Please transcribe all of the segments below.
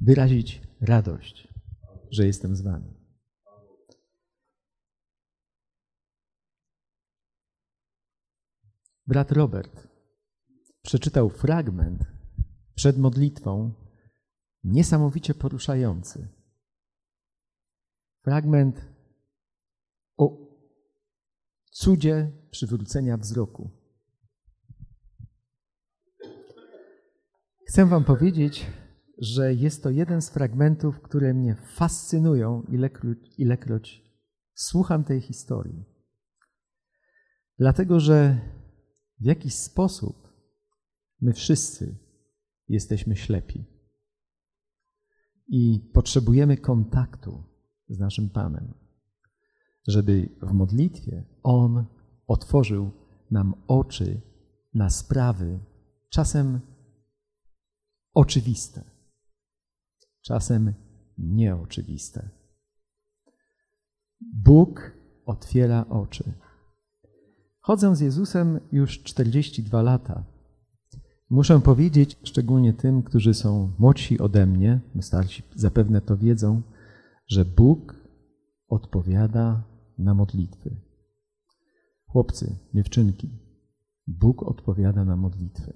wyrazić radość, że jestem z Wami. Brat Robert przeczytał fragment przed modlitwą niesamowicie poruszający. Fragment o cudzie przywrócenia wzroku. Chcę Wam powiedzieć, że jest to jeden z fragmentów, które mnie fascynują, ilekroć, ilekroć słucham tej historii. Dlatego, że w jakiś sposób my wszyscy jesteśmy ślepi i potrzebujemy kontaktu z naszym Panem, żeby w modlitwie On otworzył nam oczy na sprawy czasem oczywiste, czasem nieoczywiste. Bóg otwiera oczy. Chodzę z Jezusem już 42 lata. Muszę powiedzieć, szczególnie tym, którzy są młodsi ode mnie, starsi zapewne to wiedzą, że Bóg odpowiada na modlitwy. Chłopcy, dziewczynki, Bóg odpowiada na modlitwy.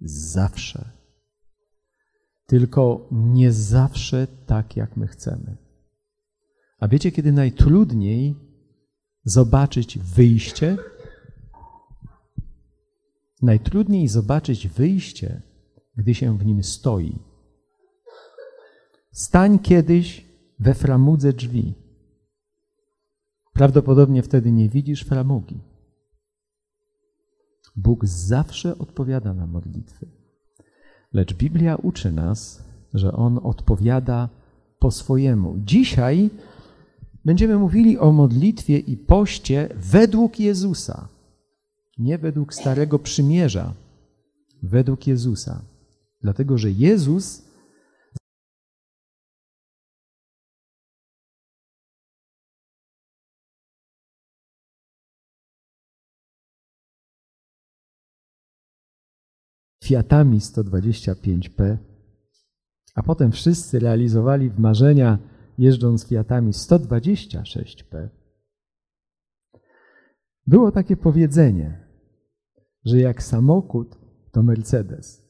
Zawsze. Tylko nie zawsze tak, jak my chcemy. A wiecie, kiedy najtrudniej zobaczyć wyjście? Najtrudniej zobaczyć wyjście, gdy się w nim stoi. Stań kiedyś we framudze drzwi. Prawdopodobnie wtedy nie widzisz framugi. Bóg zawsze odpowiada na modlitwy. Lecz Biblia uczy nas, że On odpowiada po swojemu. Dzisiaj będziemy mówili o modlitwie i poście według Jezusa, nie według Starego Przymierza, według Jezusa. Dlatego, że Jezus Fiatami 125P, a potem wszyscy realizowali w marzenia jeżdżąc Fiatami 126P. Było takie powiedzenie, że jak samochód to Mercedes.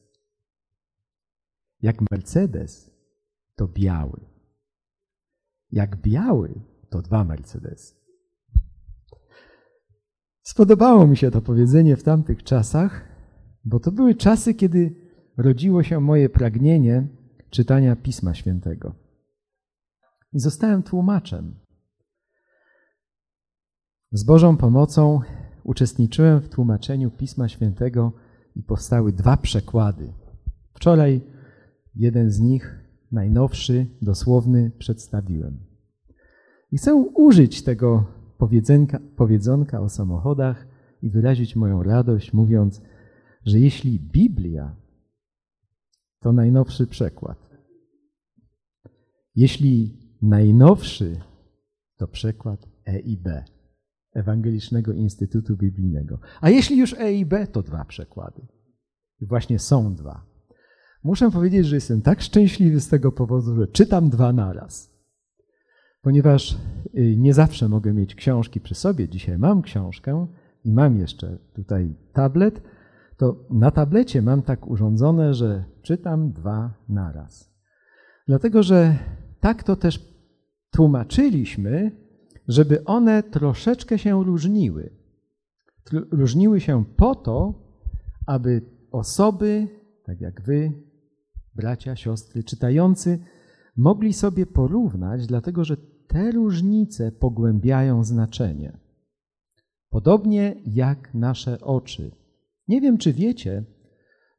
Jak Mercedes to biały. Jak biały to dwa Mercedesy. Spodobało mi się to powiedzenie w tamtych czasach, bo to były czasy, kiedy rodziło się moje pragnienie czytania Pisma Świętego. I zostałem tłumaczem. Z Bożą pomocą uczestniczyłem w tłumaczeniu Pisma Świętego i powstały dwa przekłady. Wczoraj jeden z nich, najnowszy, dosłowny, przedstawiłem. I chcę użyć tego powiedzonka o samochodach i wyrazić moją radość, mówiąc, że jeśli Biblia to najnowszy przekład, jeśli najnowszy to przekład EIB, Ewangelicznego Instytutu Biblijnego, a jeśli już EIB, to dwa przekłady. I właśnie są dwa. Muszę powiedzieć, że jestem tak szczęśliwy z tego powodu, że czytam dwa naraz. Ponieważ y, nie zawsze mogę mieć książki przy sobie. Dzisiaj mam książkę i mam jeszcze tutaj tablet, to na tablecie mam tak urządzone, że czytam dwa naraz. Dlatego, że tak to też tłumaczyliśmy, żeby one troszeczkę się różniły. Różniły się po to, aby osoby, tak jak wy, bracia, siostry, czytający, mogli sobie porównać, dlatego że te różnice pogłębiają znaczenie. Podobnie jak nasze oczy. Nie wiem, czy wiecie,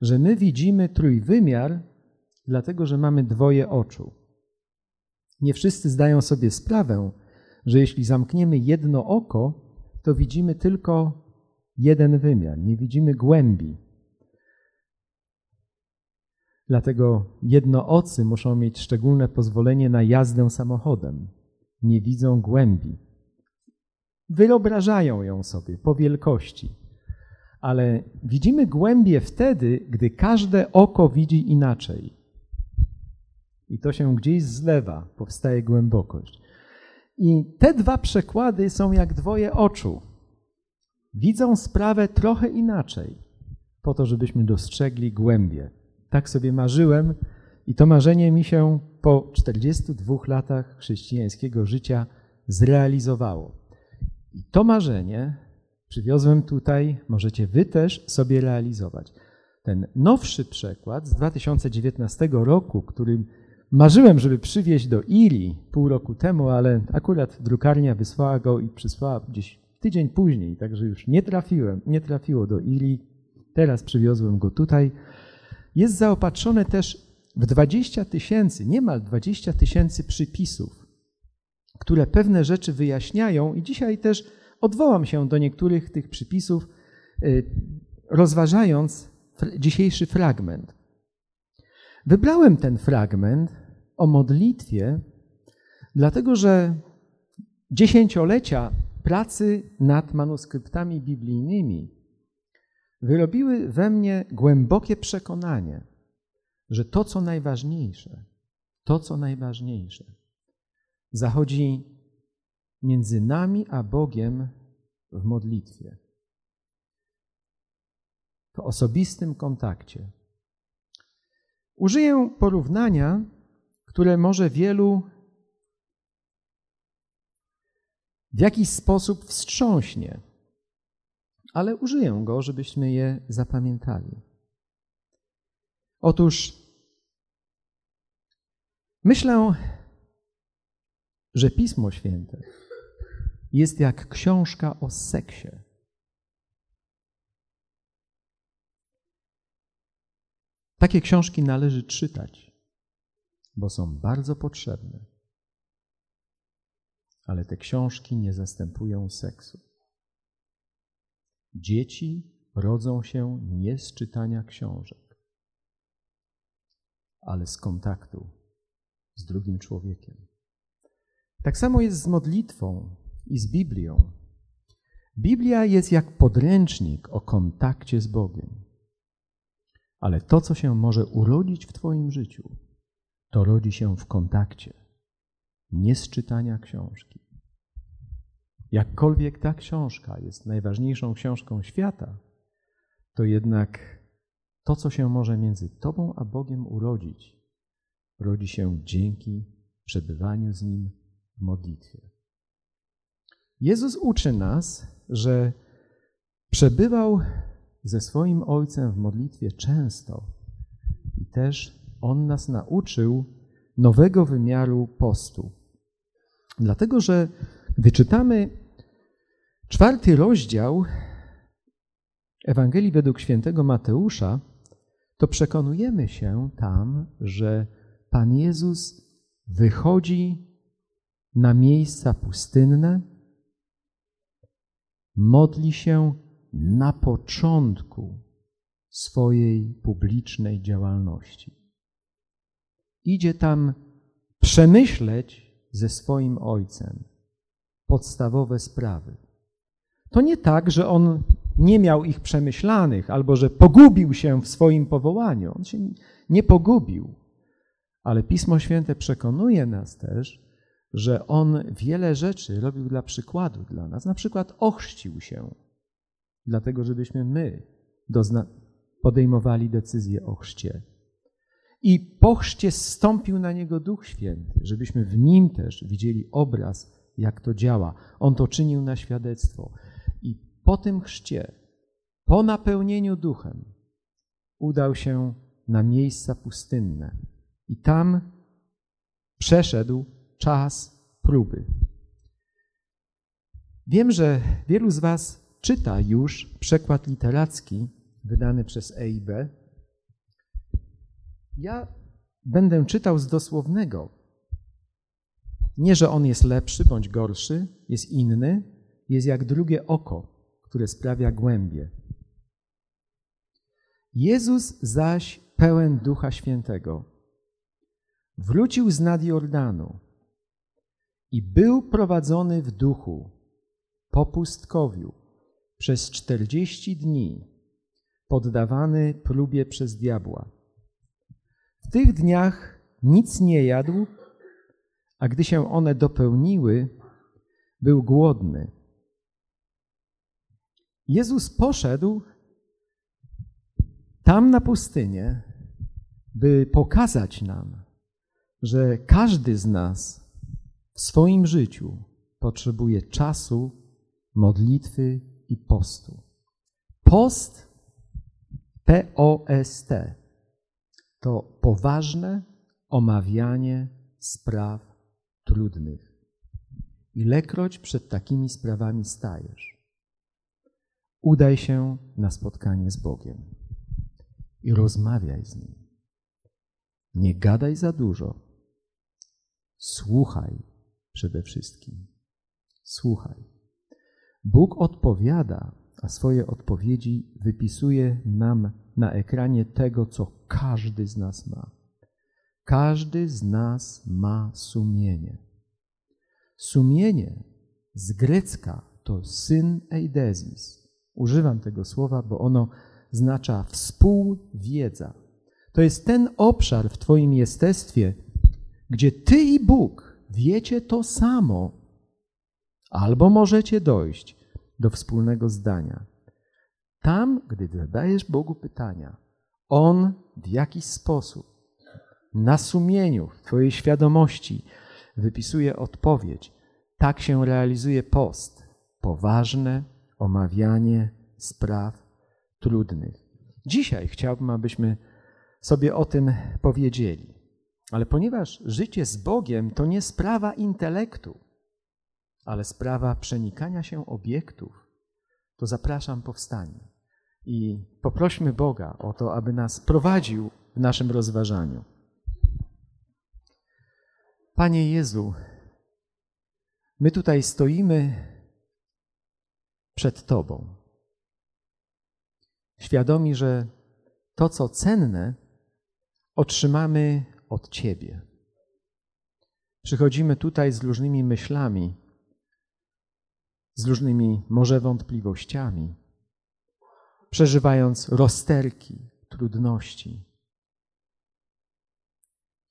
że my widzimy trójwymiar, dlatego że mamy dwoje oczu. Nie wszyscy zdają sobie sprawę, że jeśli zamkniemy jedno oko, to widzimy tylko jeden wymiar, nie widzimy głębi. Dlatego jednoocy muszą mieć szczególne pozwolenie na jazdę samochodem. Nie widzą głębi. Wyobrażają ją sobie po wielkości ale widzimy głębie wtedy, gdy każde oko widzi inaczej. i to się gdzieś zlewa, powstaje głębokość. I te dwa przekłady są jak dwoje oczu. Widzą sprawę trochę inaczej, po to, żebyśmy dostrzegli głębie. Tak sobie marzyłem i to marzenie mi się po 42 latach chrześcijańskiego życia zrealizowało. I to marzenie przywiozłem tutaj, możecie wy też sobie realizować. Ten nowszy przekład z 2019 roku, którym marzyłem, żeby przywieźć do Ili pół roku temu, ale akurat drukarnia wysłała go i przysłała gdzieś tydzień później, także już nie trafiłem, nie trafiło do Ili. Teraz przywiozłem go tutaj. Jest zaopatrzone też w 20 tysięcy, niemal 20 tysięcy przypisów, które pewne rzeczy wyjaśniają i dzisiaj też odwołam się do niektórych tych przypisów, y, rozważając dzisiejszy fragment. Wybrałem ten fragment o modlitwie, dlatego że dziesięciolecia pracy nad manuskryptami biblijnymi wyrobiły we mnie głębokie przekonanie, że to, co najważniejsze, to, co najważniejsze, zachodzi między nami a Bogiem w modlitwie, w osobistym kontakcie. Użyję porównania, które może wielu w jakiś sposób wstrząśnie, ale użyję go, żebyśmy je zapamiętali. Otóż myślę, że Pismo Święte jest jak książka o seksie. Takie książki należy czytać, bo są bardzo potrzebne. Ale te książki nie zastępują seksu. Dzieci rodzą się nie z czytania książek, ale z kontaktu z drugim człowiekiem. Tak samo jest z modlitwą i z Biblią. Biblia jest jak podręcznik o kontakcie z Bogiem. Ale to, co się może urodzić w Twoim życiu, to rodzi się w kontakcie, nie z czytania książki. Jakkolwiek ta książka jest najważniejszą książką świata, to jednak to, co się może między Tobą a Bogiem urodzić, rodzi się dzięki przebywaniu z Nim w modlitwie. Jezus uczy nas, że przebywał ze swoim Ojcem w modlitwie często i też On nas nauczył nowego wymiaru postu. Dlatego, że gdy czytamy czwarty rozdział Ewangelii według świętego Mateusza, to przekonujemy się tam, że Pan Jezus wychodzi na miejsca pustynne, modli się na początku swojej publicznej działalności. Idzie tam przemyśleć ze swoim ojcem podstawowe sprawy. To nie tak, że on nie miał ich przemyślanych albo że pogubił się w swoim powołaniu. On się nie pogubił. Ale Pismo Święte przekonuje nas też, że on wiele rzeczy robił dla przykładu dla nas. Na przykład ochrzcił się, dlatego żebyśmy my podejmowali decyzję o chrzcie. I po chrzcie zstąpił na niego Duch Święty, żebyśmy w nim też widzieli obraz, jak to działa. On to czynił na świadectwo. I po tym chrzcie, po napełnieniu duchem, udał się na miejsca pustynne. I tam przeszedł czas próby. Wiem, że wielu z Was czyta już przekład literacki wydany przez EIB. Ja będę czytał z dosłownego. Nie, że on jest lepszy bądź gorszy, jest inny, jest jak drugie oko, które sprawia głębie. Jezus zaś pełen Ducha Świętego wrócił z nad Jordanu i był prowadzony w duchu po pustkowiu przez czterdzieści dni, poddawany próbie przez diabła. W tych dniach nic nie jadł, a gdy się one dopełniły, był głodny. Jezus poszedł tam na pustynię, by pokazać nam, że każdy z nas w swoim życiu potrzebuje czasu, modlitwy i postu. Post, P-O-S-T, to poważne omawianie spraw trudnych. Ilekroć przed takimi sprawami stajesz, udaj się na spotkanie z Bogiem i rozmawiaj z Nim. Nie gadaj za dużo. Słuchaj przede wszystkim. Słuchaj. Bóg odpowiada, a swoje odpowiedzi wypisuje nam na ekranie tego, co każdy z nas ma. Każdy z nas ma sumienie. Sumienie z grecka to syn eidesis. Używam tego słowa, bo ono oznacza współwiedza. To jest ten obszar w Twoim jestestwie, gdzie Ty i Bóg wiecie to samo, albo możecie dojść do wspólnego zdania. Tam, gdy zadajesz Bogu pytania, On w jakiś sposób na sumieniu, w Twojej świadomości wypisuje odpowiedź. Tak się realizuje post. Poważne omawianie spraw trudnych. Dzisiaj chciałbym, abyśmy sobie o tym powiedzieli. Ale ponieważ życie z Bogiem to nie sprawa intelektu, ale sprawa przenikania się obiektów, to zapraszam powstanie i poprośmy Boga o to, aby nas prowadził w naszym rozważaniu. Panie Jezu, my tutaj stoimy przed Tobą świadomi, że to, co cenne, otrzymamy od Ciebie. Przychodzimy tutaj z różnymi myślami, z różnymi może wątpliwościami, przeżywając rozterki, trudności,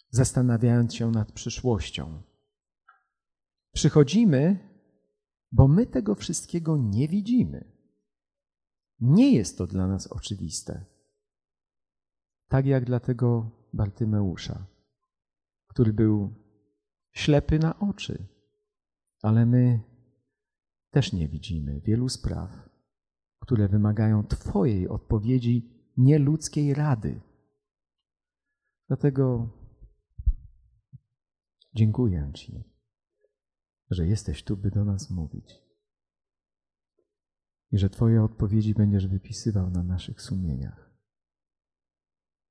zastanawiając się nad przyszłością. Przychodzimy, bo my tego wszystkiego nie widzimy. Nie jest to dla nas oczywiste. Tak jak dla tego Bartymeusza, który był ślepy na oczy, ale my też nie widzimy wielu spraw, które wymagają Twojej odpowiedzi, nie ludzkiej rady. Dlatego dziękuję Ci, że jesteś tu, by do nas mówić i że Twoje odpowiedzi będziesz wypisywał na naszych sumieniach.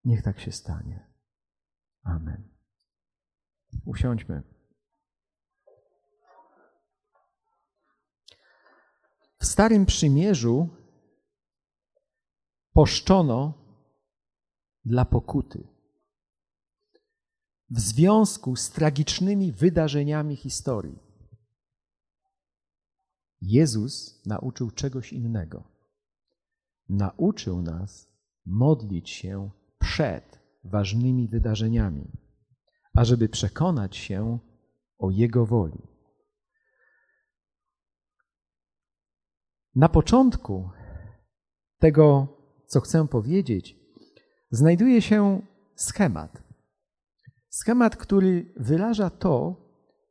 Niech tak się stanie. Amen. Usiądźmy. W Starym Przymierzu poszczono dla pokuty. W związku z tragicznymi wydarzeniami historii. Jezus nauczył czegoś innego. Nauczył nas modlić się przed ważnymi wydarzeniami, ażeby przekonać się o Jego woli. Na początku tego, co chcę powiedzieć, znajduje się schemat. Schemat, który wyraża to,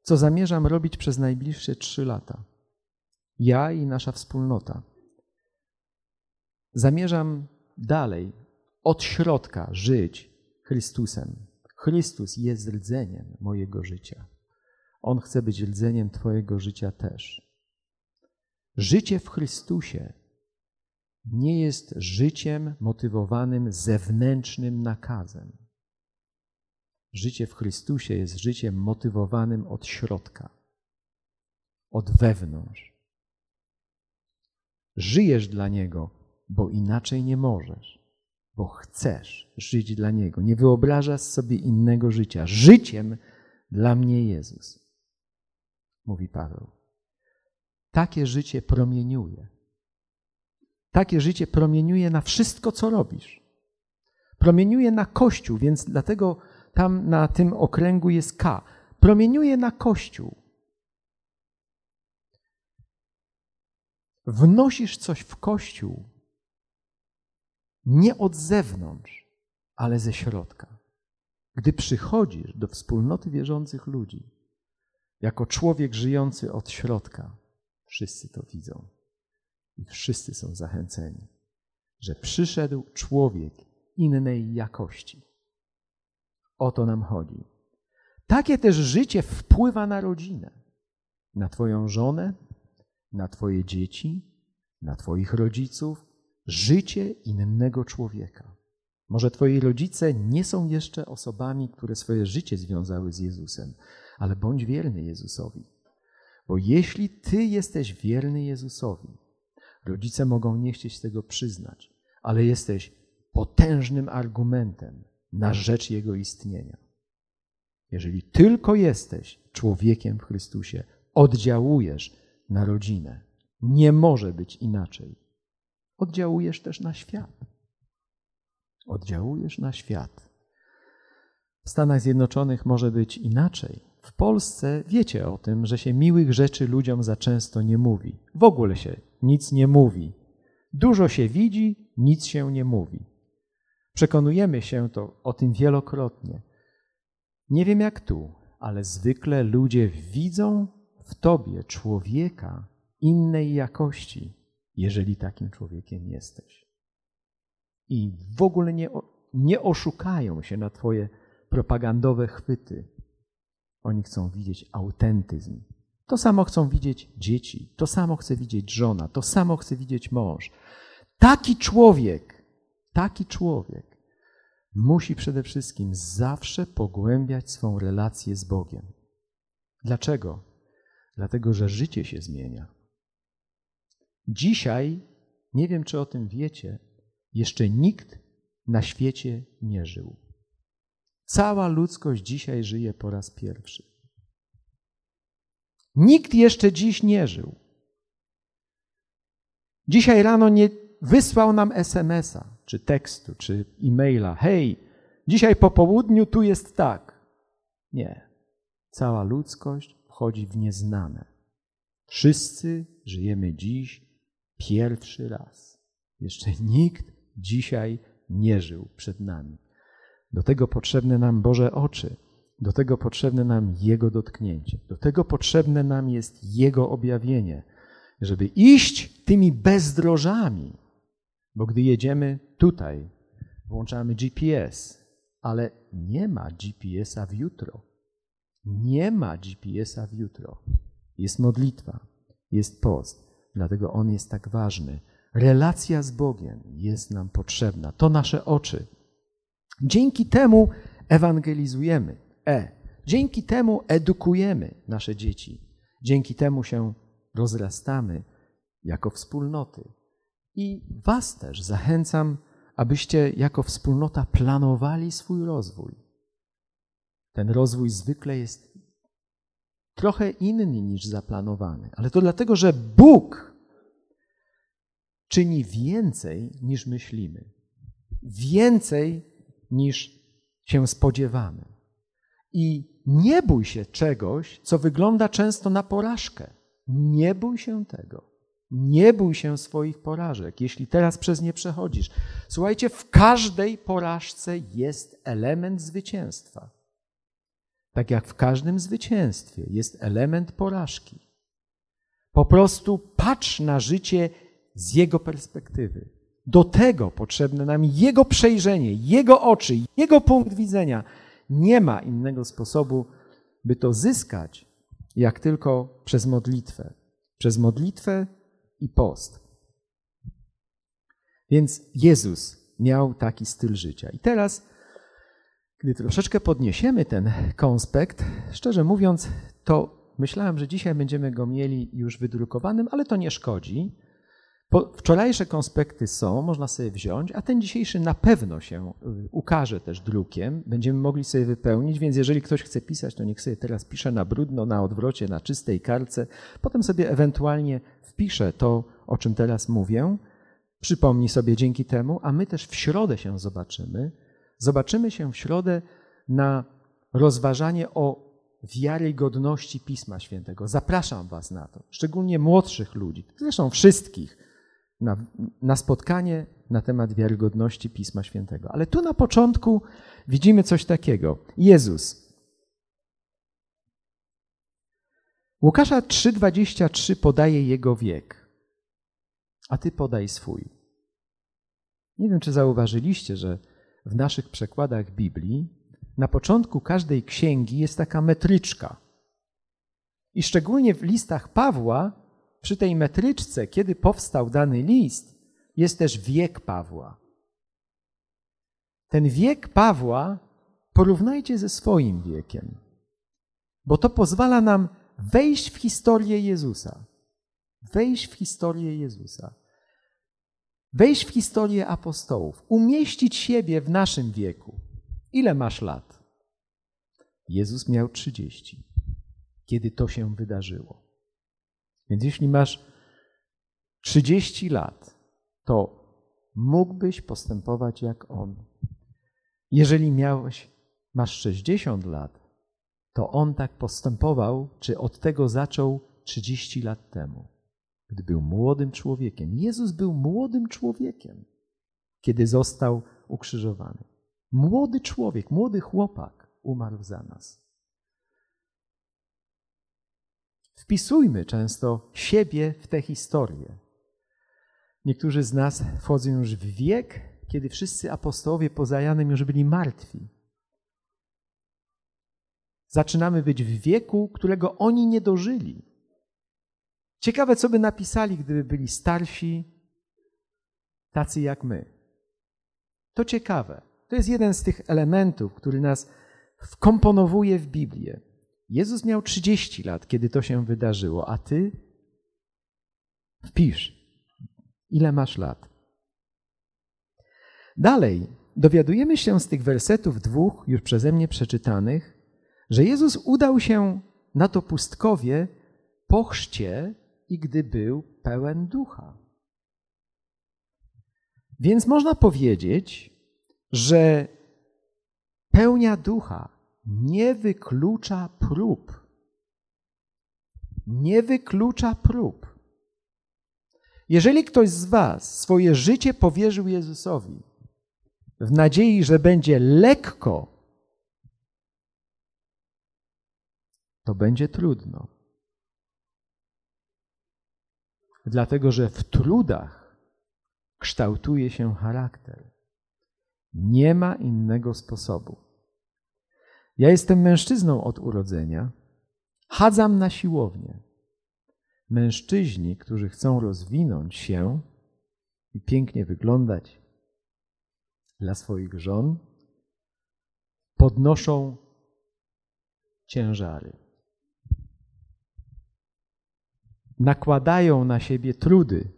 co zamierzam robić przez najbliższe trzy lata ja i nasza wspólnota. Zamierzam dalej, od środka, żyć Chrystusem. Chrystus jest rdzeniem mojego życia. On chce być rdzeniem Twojego życia też. Życie w Chrystusie nie jest życiem motywowanym zewnętrznym nakazem. Życie w Chrystusie jest życiem motywowanym od środka, od wewnątrz. Żyjesz dla Niego, bo inaczej nie możesz, bo chcesz żyć dla Niego. Nie wyobrażasz sobie innego życia. Życiem dla mnie Jezus, mówi Paweł. Takie życie promieniuje. Takie życie promieniuje na wszystko, co robisz. Promieniuje na Kościół, więc dlatego tam na tym okręgu jest K. Promieniuje na Kościół. Wnosisz coś w Kościół nie od zewnątrz, ale ze środka. Gdy przychodzisz do wspólnoty wierzących ludzi, jako człowiek żyjący od środka, wszyscy to widzą i wszyscy są zachęceni, że przyszedł człowiek innej jakości. O to nam chodzi. Takie też życie wpływa na rodzinę, na Twoją żonę, na Twoje dzieci, na Twoich rodziców, życie innego człowieka. Może Twoi rodzice nie są jeszcze osobami, które swoje życie związały z Jezusem, ale bądź wierny Jezusowi. Bo jeśli Ty jesteś wierny Jezusowi, rodzice mogą nie chcieć tego przyznać, ale jesteś potężnym argumentem na rzecz Jego istnienia. Jeżeli tylko jesteś człowiekiem w Chrystusie, oddziałujesz na rodzinę. Nie może być inaczej. Oddziałujesz też na świat. Oddziałujesz na świat. W Stanach Zjednoczonych może być inaczej. W Polsce wiecie o tym, że się miłych rzeczy ludziom za często nie mówi. W ogóle się nic nie mówi. Dużo się widzi, nic się nie mówi. Przekonujemy się to o tym wielokrotnie. Nie wiem jak tu, ale zwykle ludzie widzą w tobie człowieka innej jakości, jeżeli takim człowiekiem jesteś. I w ogóle nie, nie oszukają się na twoje propagandowe chwyty. Oni chcą widzieć autentyzm. To samo chcą widzieć dzieci, to samo chce widzieć żona, to samo chce widzieć mąż. Taki człowiek, taki człowiek musi przede wszystkim zawsze pogłębiać swą relację z Bogiem. Dlaczego? Dlatego, że życie się zmienia. Dzisiaj, nie wiem czy o tym wiecie, jeszcze nikt na świecie nie żył. Cała ludzkość dzisiaj żyje po raz pierwszy. Nikt jeszcze dziś nie żył. Dzisiaj rano nie wysłał nam SMS-a, czy tekstu, czy e-maila. Hej, dzisiaj po południu tu jest tak. Nie. Cała ludzkość wchodzi w nieznane. Wszyscy żyjemy dziś pierwszy raz. Jeszcze nikt dzisiaj nie żył przed nami. Do tego potrzebne nam Boże oczy, do tego potrzebne nam Jego dotknięcie, do tego potrzebne nam jest Jego objawienie, żeby iść tymi bezdrożami, bo gdy jedziemy tutaj, włączamy GPS, ale nie ma GPS-a w jutro. Nie ma GPS-a w jutro. Jest modlitwa, jest post, dlatego on jest tak ważny. Relacja z Bogiem jest nam potrzebna. To nasze oczy. Dzięki temu ewangelizujemy. E. Dzięki temu edukujemy nasze dzieci. Dzięki temu się rozrastamy jako wspólnoty. I Was też zachęcam, abyście jako wspólnota planowali swój rozwój. Ten rozwój zwykle jest trochę inny niż zaplanowany, ale to dlatego, że Bóg czyni więcej niż myślimy, więcej niż się spodziewamy. I nie bój się czegoś, co wygląda często na porażkę. Nie bój się tego. Nie bój się swoich porażek, jeśli teraz przez nie przechodzisz. Słuchajcie, w każdej porażce jest element zwycięstwa. Tak jak w każdym zwycięstwie jest element porażki. Po prostu patrz na życie z jego perspektywy. Do tego potrzebne nam jego przejrzenie, jego oczy, jego punkt widzenia. Nie ma innego sposobu, by to zyskać, jak tylko przez modlitwę. Przez modlitwę i post. Więc Jezus miał taki styl życia. I teraz, gdy troszeczkę podniesiemy ten konspekt, szczerze mówiąc, to myślałem, że dzisiaj będziemy go mieli już wydrukowanym, ale to nie szkodzi. Wczorajsze konspekty są, można sobie wziąć, a ten dzisiejszy na pewno się y, ukaże też drukiem. Będziemy mogli sobie wypełnić, więc jeżeli ktoś chce pisać, to niech sobie teraz pisze na brudno, na odwrocie, na czystej karce. Potem sobie ewentualnie wpisze to, o czym teraz mówię. Przypomni sobie dzięki temu, a my też w środę się zobaczymy. Zobaczymy się w środę na rozważanie o wiarygodności Pisma Świętego. Zapraszam Was na to, szczególnie młodszych ludzi, zresztą wszystkich, na, na spotkanie na temat wiarygodności Pisma Świętego. Ale tu na początku widzimy coś takiego. Jezus. Łukasza 3,23 podaje jego wiek, a ty podaj swój. Nie wiem, czy zauważyliście, że w naszych przekładach Biblii na początku każdej księgi jest taka metryczka. I szczególnie w listach Pawła, przy tej metryczce, kiedy powstał dany list, jest też wiek Pawła. Ten wiek Pawła porównajcie ze swoim wiekiem, bo to pozwala nam wejść w historię Jezusa. Wejść w historię Jezusa. Wejść w historię apostołów, umieścić siebie w naszym wieku. Ile masz lat? Jezus miał 30, kiedy to się wydarzyło. Więc jeśli masz 30 lat, to mógłbyś postępować jak On. Jeżeli miałeś, masz 60 lat, to On tak postępował, czy od tego zaczął 30 lat temu, gdy był młodym człowiekiem. Jezus był młodym człowiekiem, kiedy został ukrzyżowany. Młody człowiek, młody chłopak umarł za nas. Wpisujmy często siebie w tę historię. Niektórzy z nas wchodzą już w wiek, kiedy wszyscy apostołowie poza Janem już byli martwi. Zaczynamy być w wieku, którego oni nie dożyli. Ciekawe, co by napisali, gdyby byli starsi, tacy jak my. To ciekawe. To jest jeden z tych elementów, który nas wkomponowuje w Biblię. Jezus miał 30 lat, kiedy to się wydarzyło, a ty wpisz, ile masz lat. Dalej, dowiadujemy się z tych wersetów dwóch, już przeze mnie przeczytanych, że Jezus udał się na to pustkowie po chrzcie i gdy był pełen ducha. Więc można powiedzieć, że pełnia ducha nie wyklucza prób. Nie wyklucza prób. Jeżeli ktoś z Was swoje życie powierzył Jezusowi w nadziei, że będzie lekko, to będzie trudno. Dlatego, że w trudach kształtuje się charakter. Nie ma innego sposobu. Ja jestem mężczyzną od urodzenia, chadzam na siłownię. Mężczyźni, którzy chcą rozwinąć się i pięknie wyglądać dla swoich żon, podnoszą ciężary. Nakładają na siebie trudy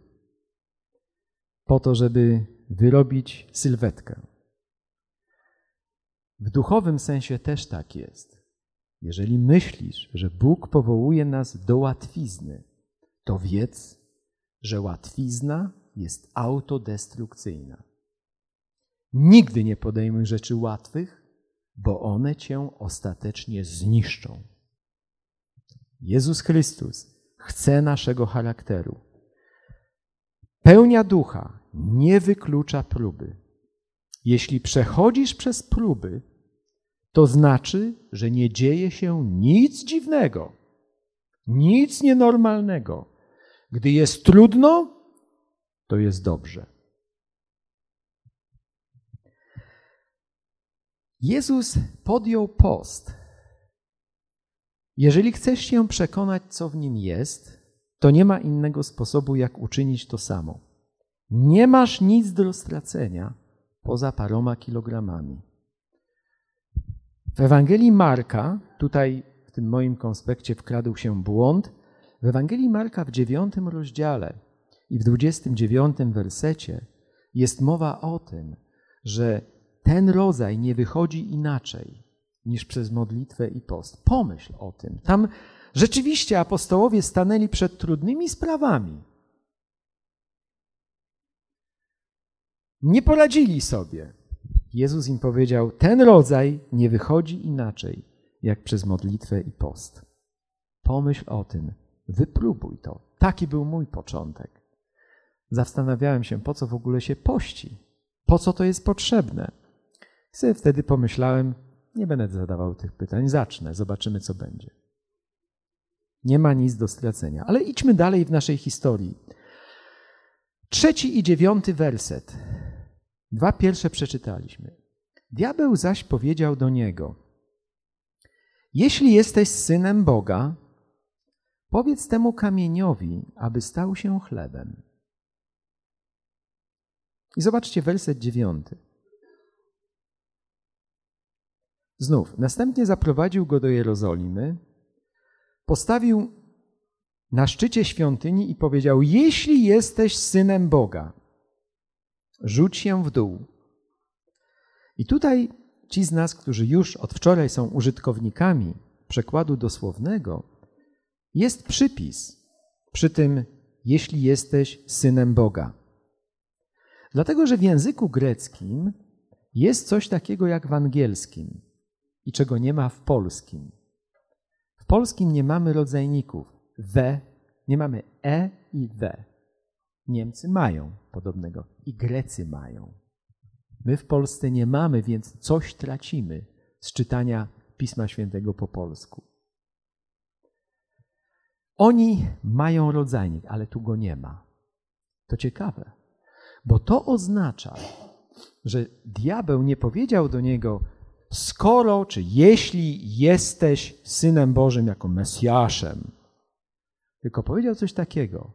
po to, żeby wyrobić sylwetkę. W duchowym sensie też tak jest. Jeżeli myślisz, że Bóg powołuje nas do łatwizny, to wiedz, że łatwizna jest autodestrukcyjna. Nigdy nie podejmuj rzeczy łatwych, bo one cię ostatecznie zniszczą. Jezus Chrystus chce naszego charakteru. Pełnia ducha nie wyklucza próby. Jeśli przechodzisz przez próby, to znaczy, że nie dzieje się nic dziwnego, nic nienormalnego. Gdy jest trudno, to jest dobrze. Jezus podjął post. Jeżeli chcesz się przekonać, co w nim jest, to nie ma innego sposobu, jak uczynić to samo. Nie masz nic do stracenia poza paroma kilogramami. W Ewangelii Marka, tutaj w tym moim konspekcie wkradł się błąd, w Ewangelii Marka w dziewiątym rozdziale i w dwudziestym dziewiątym wersecie jest mowa o tym, że ten rodzaj nie wychodzi inaczej niż przez modlitwę i post. Pomyśl o tym. Tam rzeczywiście apostołowie stanęli przed trudnymi sprawami. Nie poradzili sobie. Jezus im powiedział: Ten rodzaj nie wychodzi inaczej, jak przez modlitwę i post. Pomyśl o tym, wypróbuj to. Taki był mój początek. Zastanawiałem się, po co w ogóle się pości, po co to jest potrzebne. I wtedy pomyślałem, nie będę zadawał tych pytań, zacznę, zobaczymy, co będzie. Nie ma nic do stracenia. Ale idźmy dalej w naszej historii. Trzeci i dziewiąty werset. Dwa pierwsze przeczytaliśmy. Diabeł zaś powiedział do niego: Jeśli jesteś synem Boga, powiedz temu kamieniowi, aby stał się chlebem. I zobaczcie werset dziewiąty. Znów, następnie zaprowadził go do Jerozolimy, postawił na szczycie świątyni i powiedział: Jeśli jesteś synem Boga, rzuć się w dół. I tutaj ci z nas, którzy już od wczoraj są użytkownikami przekładu dosłownego, jest przypis przy tym, jeśli jesteś synem Boga. Dlatego, że w języku greckim jest coś takiego jak w angielskim i czego nie ma w polskim. W polskim nie mamy rodzajników we, nie mamy e i we. Niemcy mają podobnego i Grecy mają. My w Polsce nie mamy, więc coś tracimy z czytania Pisma Świętego po polsku. Oni mają rodzajnik, ale tu go nie ma. To ciekawe, bo to oznacza, że diabeł nie powiedział do niego, skoro czy jeśli jesteś synem Bożym jako Mesjaszem, tylko powiedział coś takiego: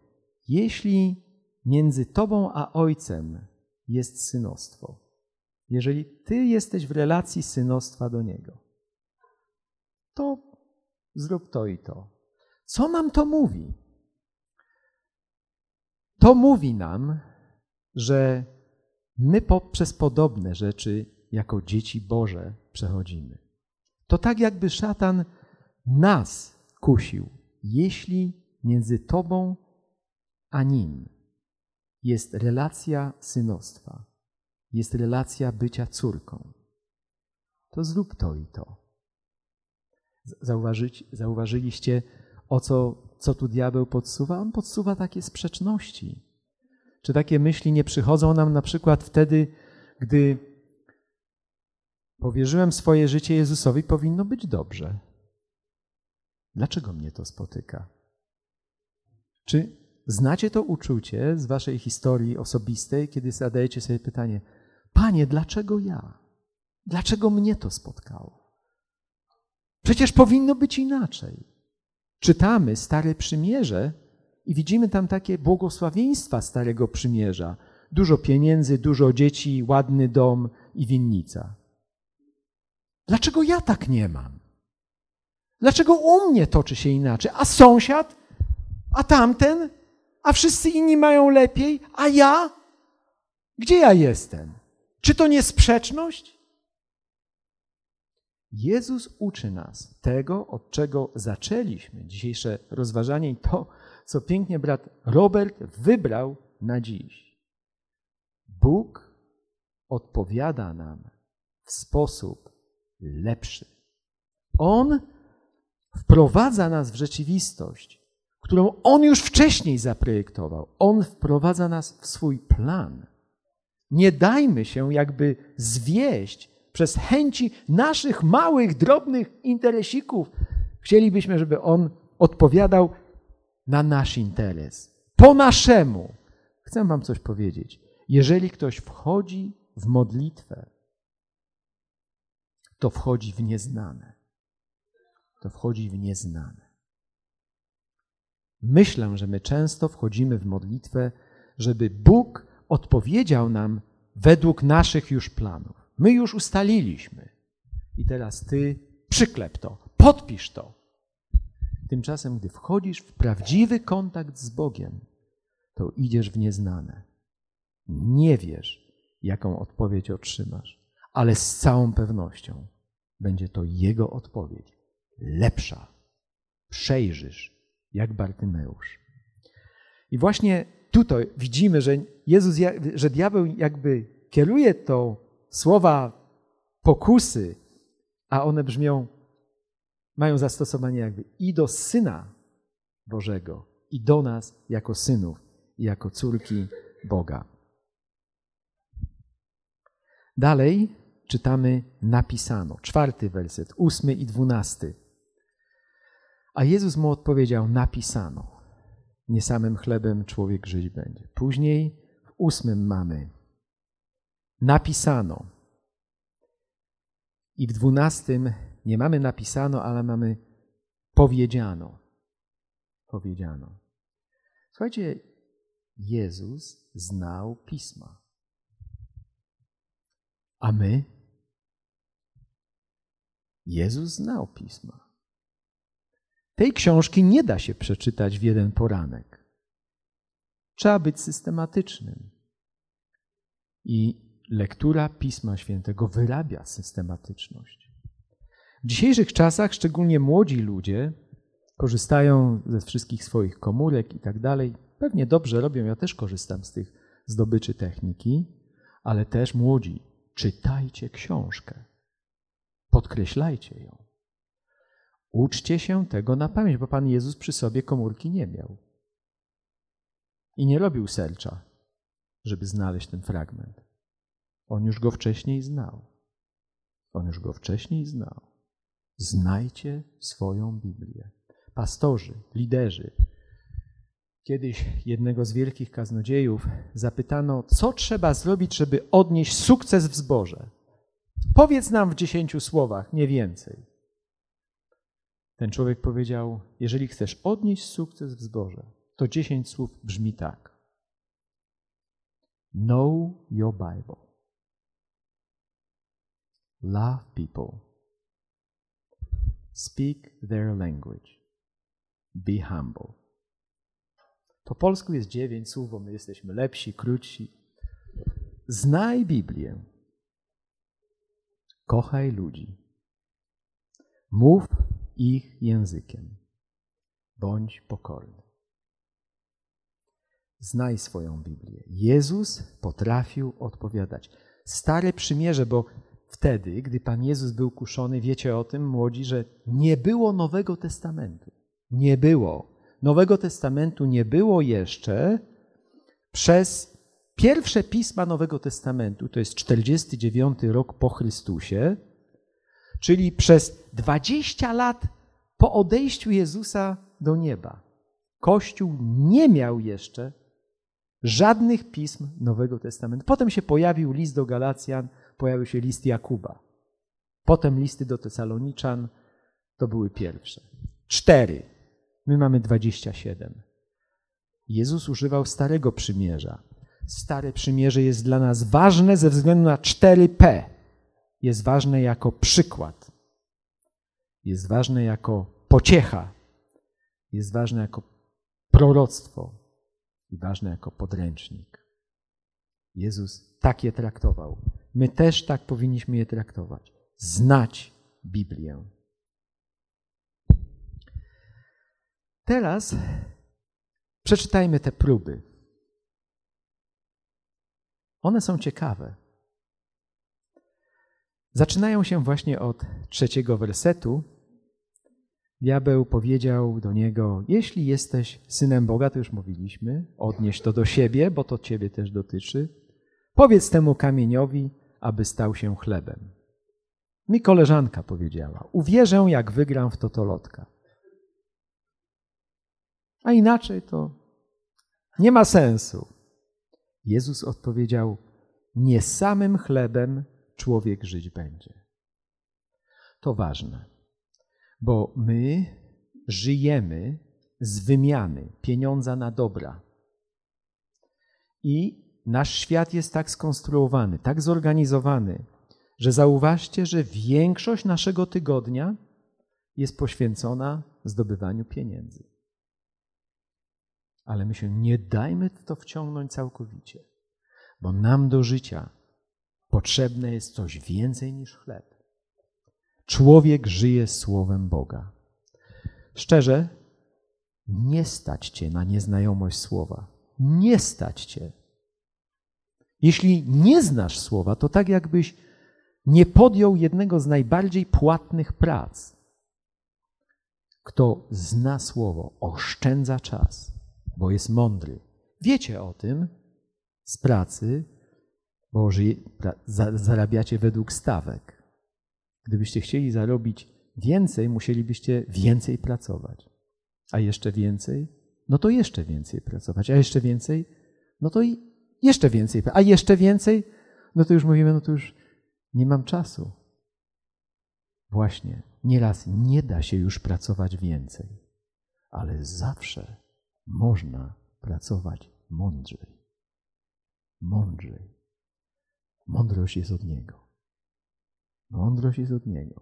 jeśli między tobą a ojcem jest synostwo, jeżeli ty jesteś w relacji synostwa do niego, to zrób to i to. Co nam to mówi? To mówi nam, że my poprzez podobne rzeczy jako dzieci Boże przechodzimy. To tak jakby szatan nas kusił, jeśli między Tobą a Nim jest relacja synostwa, jest relacja bycia córką, to zrób to i to. Zauważyć, zauważyliście, o co, co tu diabeł podsuwa? On podsuwa takie sprzeczności. Czy takie myśli nie przychodzą nam na przykład wtedy, gdy powierzyłem swoje życie Jezusowi, powinno być dobrze. Dlaczego mnie to spotyka? Czy znacie to uczucie z waszej historii osobistej, kiedy zadajecie sobie pytanie: Panie, dlaczego ja? Dlaczego mnie to spotkało? Przecież powinno być inaczej. Czytamy Stare Przymierze i widzimy tam takie błogosławieństwa Starego Przymierza. Dużo pieniędzy, dużo dzieci, ładny dom i winnica. Dlaczego ja tak nie mam? Dlaczego u mnie toczy się inaczej? A sąsiad a tamten, a wszyscy inni mają lepiej, a ja? Gdzie ja jestem? Czy to nie sprzeczność? Jezus uczy nas tego, od czego zaczęliśmy dzisiejsze rozważanie i to, co pięknie brat Robert wybrał na dziś. Bóg odpowiada nam w sposób lepszy. On wprowadza nas w rzeczywistość, którą On już wcześniej zaprojektował. On wprowadza nas w swój plan. Nie dajmy się jakby zwieść przez chęci naszych małych, drobnych interesików. Chcielibyśmy, żeby On odpowiadał na nasz interes. Po naszemu. Chcę Wam coś powiedzieć. Jeżeli ktoś wchodzi w modlitwę, to wchodzi w nieznane. To wchodzi w nieznane. Myślę, że my często wchodzimy w modlitwę, żeby Bóg odpowiedział nam według naszych już planów. My już ustaliliśmy. I teraz ty przyklep to, podpisz to. Tymczasem, gdy wchodzisz w prawdziwy kontakt z Bogiem, to idziesz w nieznane. Nie wiesz, jaką odpowiedź otrzymasz, ale z całą pewnością będzie to Jego odpowiedź. Lepsza. Przejrzysz jak Bartymeusz. I właśnie tutaj widzimy, że Jezus, że diabeł jakby kieruje to słowa pokusy, a one brzmią, mają zastosowanie jakby i do Syna Bożego, i do nas jako synów, i jako córki Boga. Dalej czytamy napisano, czwarty werset, ósmy i dwunasty. A Jezus mu odpowiedział: Napisano, nie samym chlebem człowiek żyć będzie. Później w ósmym mamy: Napisano. I w dwunastym nie mamy napisano, ale mamy powiedziano. Powiedziano. Słuchajcie, Jezus znał pisma. A my? Jezus znał pisma. Tej książki nie da się przeczytać w jeden poranek. Trzeba być systematycznym. I lektura Pisma Świętego wyrabia systematyczność. W dzisiejszych czasach, szczególnie młodzi ludzie, korzystają ze wszystkich swoich komórek i tak dalej. Pewnie dobrze robią, ja też korzystam z tych zdobyczy techniki, ale też młodzi, czytajcie książkę. Podkreślajcie ją. Uczcie się tego na pamięć, bo Pan Jezus przy sobie komórki nie miał. I nie robił sercza, żeby znaleźć ten fragment. On już go wcześniej znał. On już go wcześniej znał. Znajcie swoją Biblię. Pastorzy, liderzy. Kiedyś jednego z wielkich kaznodziejów zapytano, co trzeba zrobić, żeby odnieść sukces w zborze. Powiedz nam w dziesięciu słowach, nie więcej. Ten człowiek powiedział: Jeżeli chcesz odnieść sukces w zborze, to dziesięć słów brzmi tak: Know your Bible. Love people. Speak their language. Be humble. Po polsku jest dziewięć słów, bo my jesteśmy lepsi, krótsi. Znaj Biblię. Kochaj ludzi. Mów ich językiem. Bądź pokorny. Znaj swoją Biblię. Jezus potrafił odpowiadać. Stare przymierze, bo wtedy, gdy Pan Jezus był kuszony, wiecie o tym, młodzi, że nie było Nowego Testamentu. Nie było. Nowego Testamentu nie było jeszcze przez pierwsze pisma Nowego Testamentu, to jest 49 rok po Chrystusie, czyli przez 20 lat po odejściu Jezusa do nieba. Kościół nie miał jeszcze żadnych pism Nowego Testamentu. Potem się pojawił list do Galacjan, pojawił się list Jakuba. Potem listy do Tesaloniczan, to były pierwsze. Cztery. My mamy 27. Jezus używał Starego Przymierza. Stare Przymierze jest dla nas ważne ze względu na 4P. Jest ważne jako przykład. Jest ważne jako pociecha. Jest ważne jako proroctwo i ważne jako podręcznik. Jezus tak je traktował. My też tak powinniśmy je traktować. Znać Biblię. Teraz przeczytajmy te próby. One są ciekawe. Zaczynają się właśnie od trzeciego wersetu. Diabeł powiedział do niego: Jeśli jesteś synem Boga, to już mówiliśmy, odnieś to do siebie, bo to ciebie też dotyczy. Powiedz temu kamieniowi, aby stał się chlebem. Mi koleżanka powiedziała: Uwierzę, jak wygram w totolotka. A inaczej to nie ma sensu. Jezus odpowiedział: Nie samym chlebem człowiek żyć będzie. To ważne, bo my żyjemy z wymiany pieniądza na dobra. I nasz świat jest tak skonstruowany, tak zorganizowany, że zauważcie, że większość naszego tygodnia jest poświęcona zdobywaniu pieniędzy. Ale my się nie dajmy w to wciągnąć całkowicie, bo nam do życia potrzebne jest coś więcej niż chleb. Człowiek żyje słowem Boga. Szczerze, nie stać cię na nieznajomość słowa. Nie stać cię. Jeśli nie znasz słowa, to tak jakbyś nie podjął jednego z najbardziej płatnych prac. Kto zna słowo, oszczędza czas, bo jest mądry. Wiecie o tym z pracy, bo zarabiacie według stawek. Gdybyście chcieli zarobić więcej, musielibyście więcej pracować. A jeszcze więcej? No to jeszcze więcej pracować. A jeszcze więcej? No to i jeszcze więcej. A jeszcze więcej? No to już mówimy, no to już nie mam czasu. Właśnie, nieraz nie da się już pracować więcej, ale zawsze można pracować mądrzej. Mądrzej. Mądrość jest od Niego. Mądrość jest od Niego.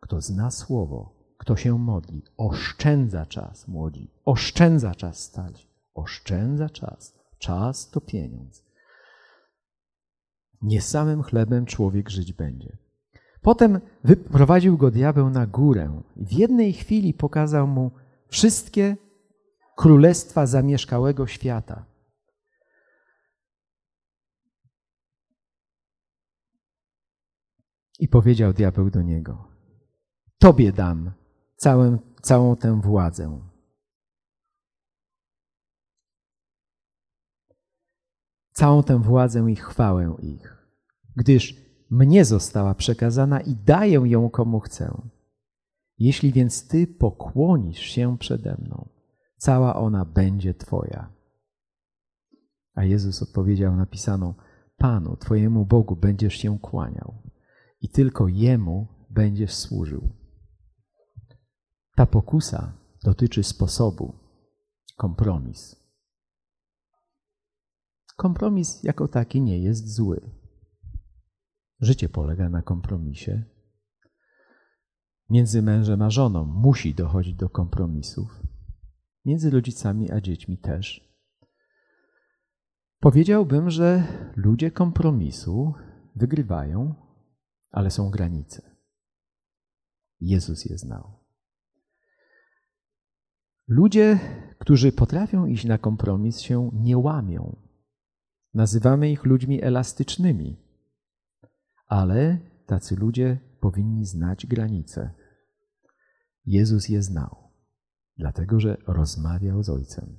Kto zna Słowo, kto się modli, oszczędza czas, młodzi, oszczędza czas stać, oszczędza czas. Czas to pieniądz. Nie samym chlebem człowiek żyć będzie. Potem wyprowadził go diabeł na górę i w jednej chwili pokazał mu wszystkie królestwa zamieszkałego świata. I powiedział diabeł do niego: Tobie dam całą, całą tę władzę. Całą tę władzę i chwałę ich, gdyż mnie została przekazana i daję ją komu chcę. Jeśli więc Ty pokłonisz się przede mną, cała ona będzie Twoja. A Jezus odpowiedział napisaną, Panu, Twojemu Bogu będziesz się kłaniał i tylko Jemu będziesz służył. Ta pokusa dotyczy sposobu, kompromis. Kompromis jako taki nie jest zły. Życie polega na kompromisie. Między mężem a żoną musi dochodzić do kompromisów. Między rodzicami a dziećmi też. Powiedziałbym, że ludzie kompromisu wygrywają, ale są granice. Jezus je znał. Ludzie, którzy potrafią iść na kompromis, się nie łamią. Nazywamy ich ludźmi elastycznymi, ale tacy ludzie powinni znać granice. Jezus je znał, dlatego że rozmawiał z Ojcem.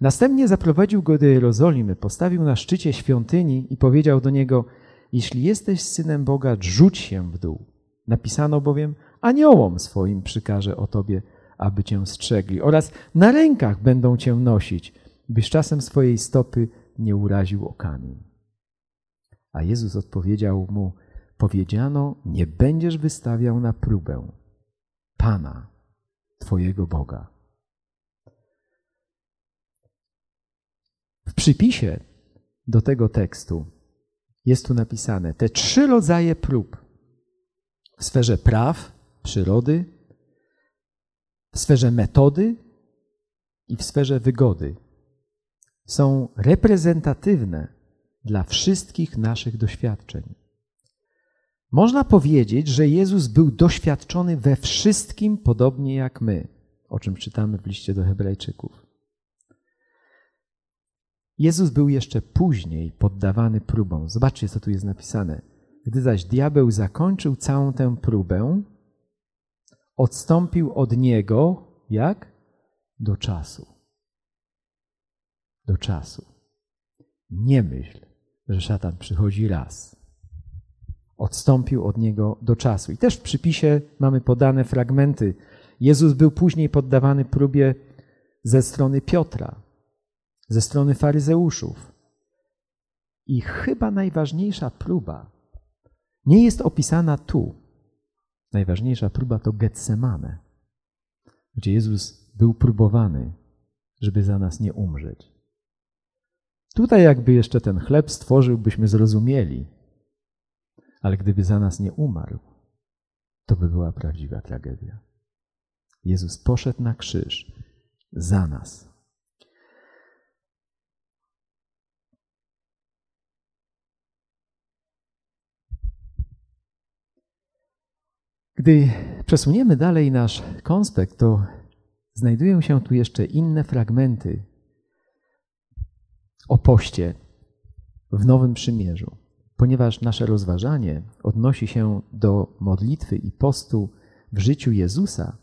Następnie zaprowadził go do Jerozolimy, postawił na szczycie świątyni i powiedział do niego: Jeśli jesteś synem Boga, rzuć się w dół. Napisano bowiem: Aniołom swoim przykaże o tobie aby cię strzegli, oraz na rękach będą cię nosić, byś czasem swojej stopy nie uraził o kamień. A Jezus odpowiedział mu: Powiedziano, nie będziesz wystawiał na próbę Pana, Twojego Boga. W przypisie do tego tekstu jest tu napisane te trzy rodzaje prób w sferze praw, przyrody w sferze metody i w sferze wygody są reprezentatywne dla wszystkich naszych doświadczeń. Można powiedzieć, że Jezus był doświadczony we wszystkim podobnie jak my, o czym czytamy w liście do Hebrajczyków. Jezus był jeszcze później poddawany próbom. Zobaczcie, co tu jest napisane. Gdy zaś diabeł zakończył całą tę próbę, odstąpił od niego, jak? Do czasu. Do czasu. Nie myśl, że szatan przychodzi raz. Odstąpił od niego do czasu. I też w przypisie mamy podane fragmenty. Jezus był później poddawany próbie ze strony Piotra, ze strony faryzeuszów. I chyba najważniejsza próba nie jest opisana tu, Najważniejsza próba to Getsemane, gdzie Jezus był próbowany, żeby za nas nie umrzeć. Tutaj jakby jeszcze ten chleb stworzył, byśmy zrozumieli, ale gdyby za nas nie umarł, to by była prawdziwa tragedia. Jezus poszedł na krzyż za nas. Gdy przesuniemy dalej nasz konspekt, to znajdują się tu jeszcze inne fragmenty o poście. w Nowym Przymierzu, ponieważ nasze rozważanie odnosi się do modlitwy i postu w życiu Jezusa,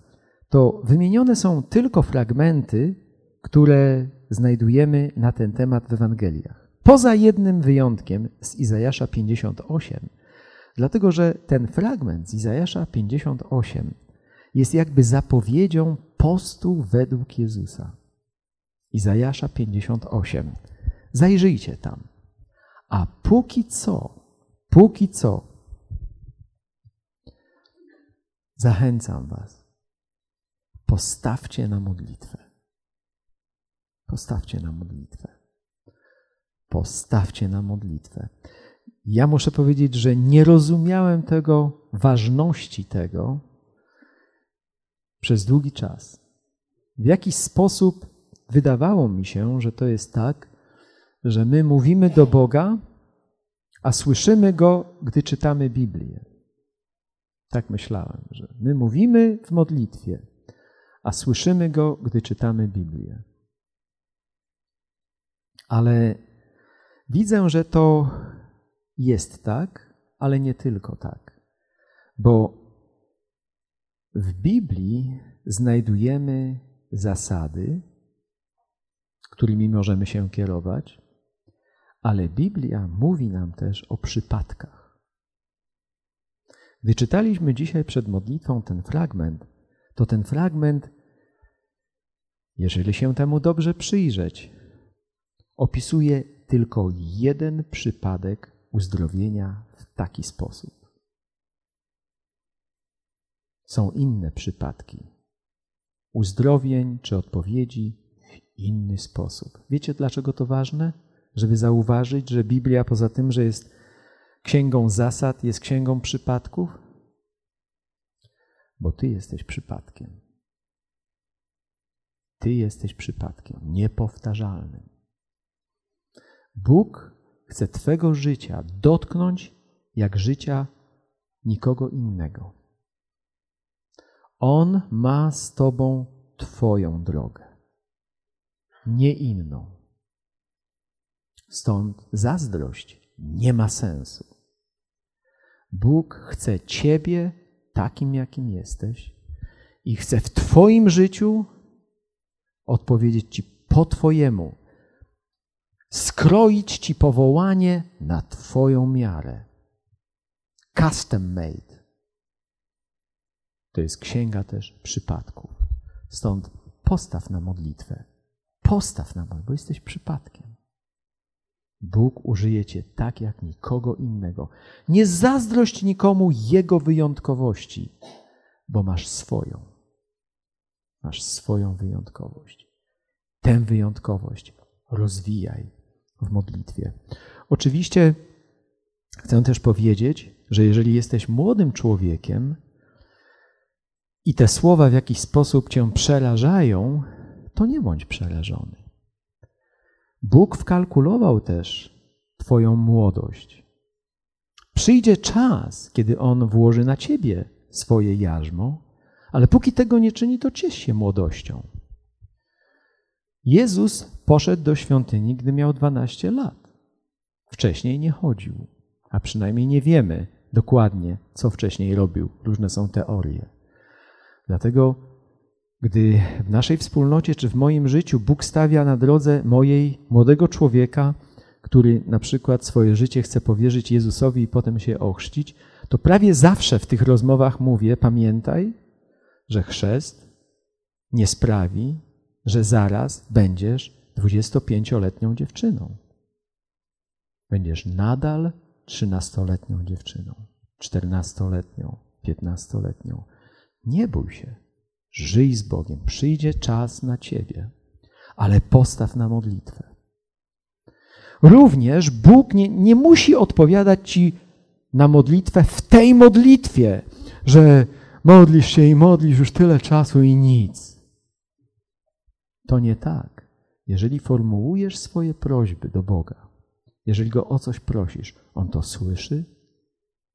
to wymienione są tylko fragmenty, które znajdujemy na ten temat w Ewangeliach. Poza jednym wyjątkiem z Izajasza 58, dlatego że ten fragment z Izajasza 58 jest jakby zapowiedzią postu według Jezusa. Izajasza 58. Zajrzyjcie tam. A póki co, póki co, zachęcam Was, postawcie na modlitwę. Postawcie na modlitwę. Postawcie na modlitwę. Ja muszę powiedzieć, że nie rozumiałem tego, ważności tego przez długi czas. W jakiś sposób wydawało mi się, że to jest tak, że my mówimy do Boga, a słyszymy Go, gdy czytamy Biblię. Tak myślałem, że my mówimy w modlitwie, a słyszymy Go, gdy czytamy Biblię. Ale widzę, że to jest tak, ale nie tylko tak. Bo w Biblii znajdujemy zasady, którymi możemy się kierować, ale Biblia mówi nam też o przypadkach. Gdy czytaliśmy dzisiaj przed modlitwą ten fragment, to ten fragment, jeżeli się temu dobrze przyjrzeć, opisuje tylko jeden przypadek uzdrowienia w taki sposób. Są inne przypadki uzdrowień czy odpowiedzi w inny sposób. Wiecie, dlaczego to ważne? Żeby zauważyć, że Biblia poza tym, że jest księgą zasad, jest księgą przypadków? Bo Ty jesteś przypadkiem. Ty jesteś przypadkiem niepowtarzalnym. Bóg chce Twego życia dotknąć jak życia nikogo innego. On ma z Tobą Twoją drogę, nie inną. Stąd zazdrość nie ma sensu. Bóg chce Ciebie takim, jakim jesteś i chce w Twoim życiu odpowiedzieć Ci po Twojemu, skroić Ci powołanie na Twoją miarę. Custom made. To jest księga też przypadków. Stąd postaw na modlitwę. Postaw na modlitwę, bo jesteś przypadkiem. Bóg użyje cię tak jak nikogo innego. Nie zazdrość nikomu jego wyjątkowości, bo masz swoją. Masz swoją wyjątkowość. Tę wyjątkowość rozwijaj w modlitwie. Oczywiście chcę też powiedzieć, że jeżeli jesteś młodym człowiekiem i te słowa w jakiś sposób cię przerażają, to nie bądź przerażony. Bóg wkalkulował też Twoją młodość. Przyjdzie czas, kiedy On włoży na Ciebie swoje jarzmo, ale póki tego nie czyni, to ciesz się młodością. Jezus poszedł do świątyni, gdy miał 12 lat. Wcześniej nie chodził, a przynajmniej nie wiemy dokładnie, co wcześniej robił. Różne są teorie. Dlatego, gdy w naszej wspólnocie czy w moim życiu Bóg stawia na drodze mojej młodego człowieka, który na przykład swoje życie chce powierzyć Jezusowi i potem się ochrzcić, to prawie zawsze w tych rozmowach mówię: pamiętaj, że chrzest nie sprawi, że zaraz będziesz 25-letnią dziewczyną. Będziesz nadal 13-letnią dziewczyną, 14-letnią, 15-letnią. Nie bój się. Żyj z Bogiem. Przyjdzie czas na ciebie, ale postaw na modlitwę. Również Bóg nie, nie musi odpowiadać ci na modlitwę w tej modlitwie, że modlisz się i modlisz już tyle czasu i nic. To nie tak. Jeżeli formułujesz swoje prośby do Boga, jeżeli Go o coś prosisz, On to słyszy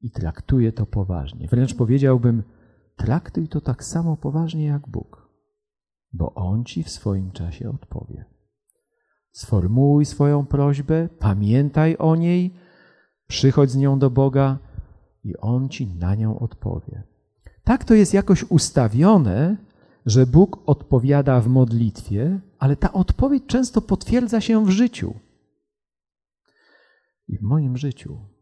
i traktuje to poważnie. Wręcz powiedziałbym, traktuj to tak samo poważnie jak Bóg, bo On ci w swoim czasie odpowie. Sformułuj swoją prośbę, pamiętaj o niej, przychodź z nią do Boga i On ci na nią odpowie. Tak to jest jakoś ustawione, że Bóg odpowiada w modlitwie, ale ta odpowiedź często potwierdza się w życiu. I w moim życiu.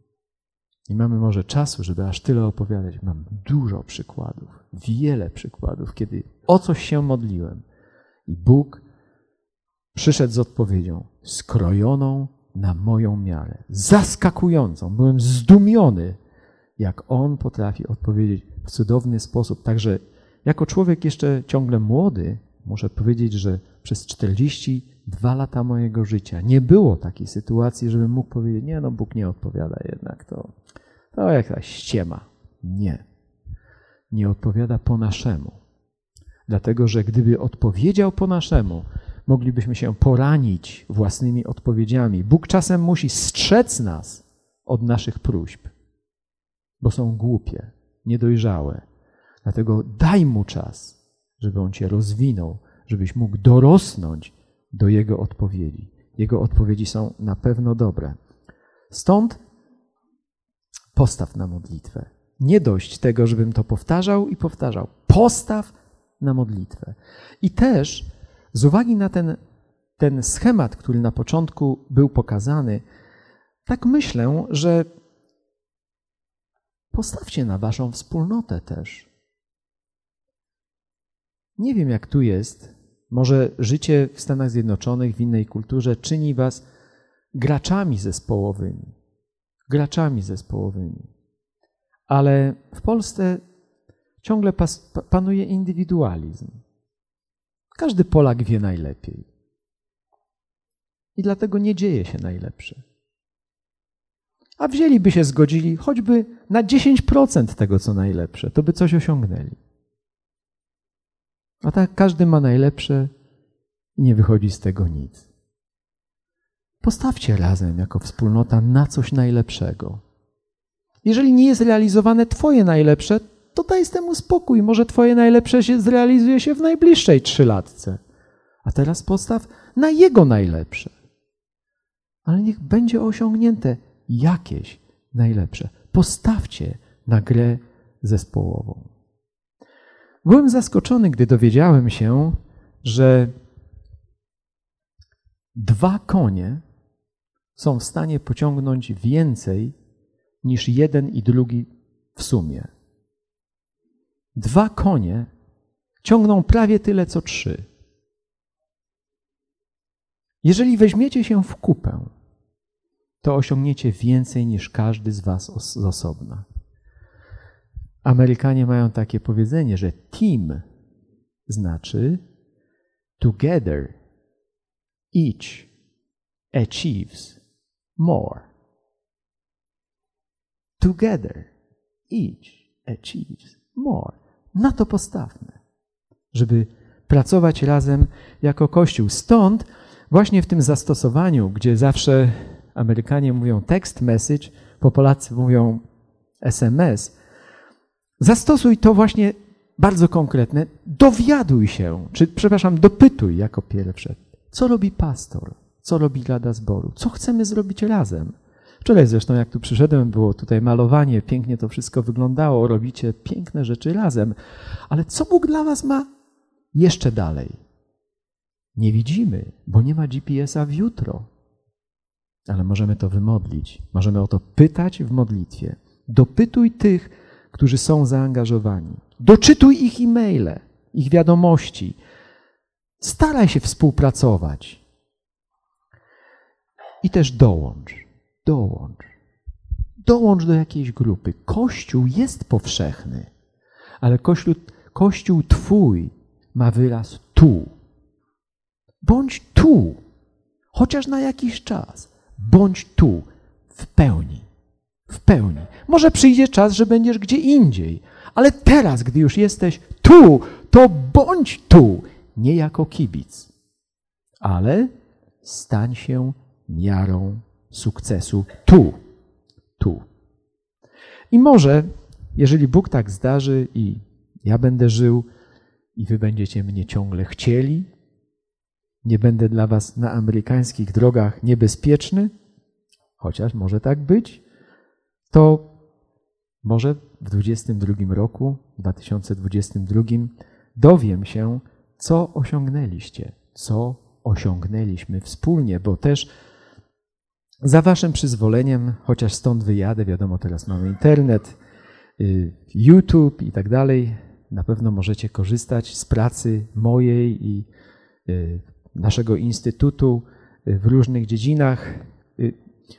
Nie mamy może czasu, żeby aż tyle opowiadać. Mam dużo przykładów, wiele przykładów, kiedy o coś się modliłem i Bóg przyszedł z odpowiedzią skrojoną na moją miarę, zaskakującą. Byłem zdumiony, jak On potrafi odpowiedzieć w cudowny sposób. Także jako człowiek jeszcze ciągle młody, muszę powiedzieć, że przez 42 lata mojego życia nie było takiej sytuacji, żebym mógł powiedzieć, nie no, Bóg nie odpowiada jednak, to, to jakaś ściema. Nie. Nie odpowiada po naszemu. Dlatego, że gdyby odpowiedział po naszemu, moglibyśmy się poranić własnymi odpowiedziami. Bóg czasem musi strzec nas od naszych próśb, bo są głupie, niedojrzałe. Dlatego daj mu czas, żeby on cię rozwinął, żebyś mógł dorosnąć do jego odpowiedzi. Jego odpowiedzi są na pewno dobre. Stąd postaw na modlitwę. Nie dość tego, żebym to powtarzał i powtarzał. Postaw na modlitwę. I też z uwagi na ten, ten schemat, który na początku był pokazany, tak myślę, że postawcie na waszą wspólnotę też. Nie wiem, jak tu jest. Może życie w Stanach Zjednoczonych, w innej kulturze czyni was graczami zespołowymi. Graczami zespołowymi. Ale w Polsce ciągle panuje indywidualizm. Każdy Polak wie najlepiej. I dlatego nie dzieje się najlepsze. A wzięliby się zgodzili choćby na 10% tego, co najlepsze, to by coś osiągnęli. A tak każdy ma najlepsze i nie wychodzi z tego nic. Postawcie razem jako wspólnota na coś najlepszego. Jeżeli nie jest realizowane Twoje najlepsze, to daj temu spokój. Może Twoje najlepsze się zrealizuje się w najbliższej trzylatce. A teraz postaw na Jego najlepsze. Ale niech będzie osiągnięte jakieś najlepsze. Postawcie na grę zespołową. Byłem zaskoczony, gdy dowiedziałem się, że dwa konie są w stanie pociągnąć więcej niż jeden i drugi w sumie. Dwa konie ciągną prawie tyle co trzy. Jeżeli weźmiecie się w kupę, to osiągniecie więcej niż każdy z Was z osobna. Amerykanie mają takie powiedzenie, że team znaczy together each achieves more. Together each achieves more. Na to postawmy, żeby pracować razem jako Kościół. Stąd właśnie w tym zastosowaniu, gdzie zawsze Amerykanie mówią text message, po Polacy mówią SMS, zastosuj to właśnie bardzo konkretne. Dowiaduj się, czy przepraszam, dopytuj jako pierwsze, co robi pastor, co robi Rada Zboru, co chcemy zrobić razem. Wczoraj zresztą, jak tu przyszedłem, było tutaj malowanie, pięknie to wszystko wyglądało, robicie piękne rzeczy razem. Ale co Bóg dla Was ma jeszcze dalej? Nie widzimy, bo nie ma GPS-a w jutro. Ale możemy to wymodlić, możemy o to pytać w modlitwie. Dopytuj tych, którzy są zaangażowani. Doczytuj ich e-maile, ich wiadomości. Staraj się współpracować. I też dołącz dołącz. Dołącz do jakiejś grupy. Kościół jest powszechny, ale kościół, kościół Twój ma wyraz tu. Bądź tu, chociaż na jakiś czas. Bądź tu, w pełni. W pełni. Może przyjdzie czas, że będziesz gdzie indziej, ale teraz, gdy już jesteś tu, to bądź tu, nie jako kibic, ale stań się miarą sukcesu tu, tu. I może, jeżeli Bóg tak zdarzy i ja będę żył i wy będziecie mnie ciągle chcieli, nie będę dla Was na amerykańskich drogach niebezpieczny, chociaż może tak być, to może w 2022 roku, 2022 dowiem się, co osiągnęliście, co osiągnęliśmy wspólnie, bo też za Waszym przyzwoleniem, chociaż stąd wyjadę, wiadomo, teraz mamy internet, y, YouTube i tak dalej, na pewno możecie korzystać z pracy mojej i y, naszego instytutu y, w różnych dziedzinach.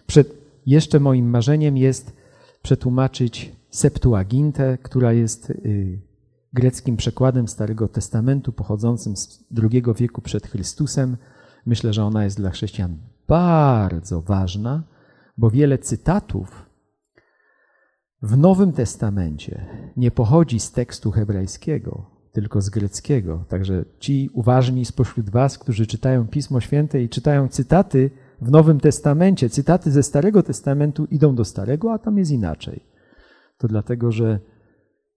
Przed, jeszcze moim marzeniem jest przetłumaczyć Septuagintę, która jest greckim przekładem Starego Testamentu pochodzącym z II wieku przed Chrystusem. Myślę, że ona jest dla chrześcijan bardzo ważna, bo wiele cytatów w Nowym Testamencie nie pochodzi z tekstu hebrajskiego, tylko z greckiego. Także ci uważni spośród Was, którzy czytają Pismo Święte i czytają cytaty w Nowym Testamencie, cytaty ze Starego Testamentu idą do Starego, a tam jest inaczej. To dlatego, że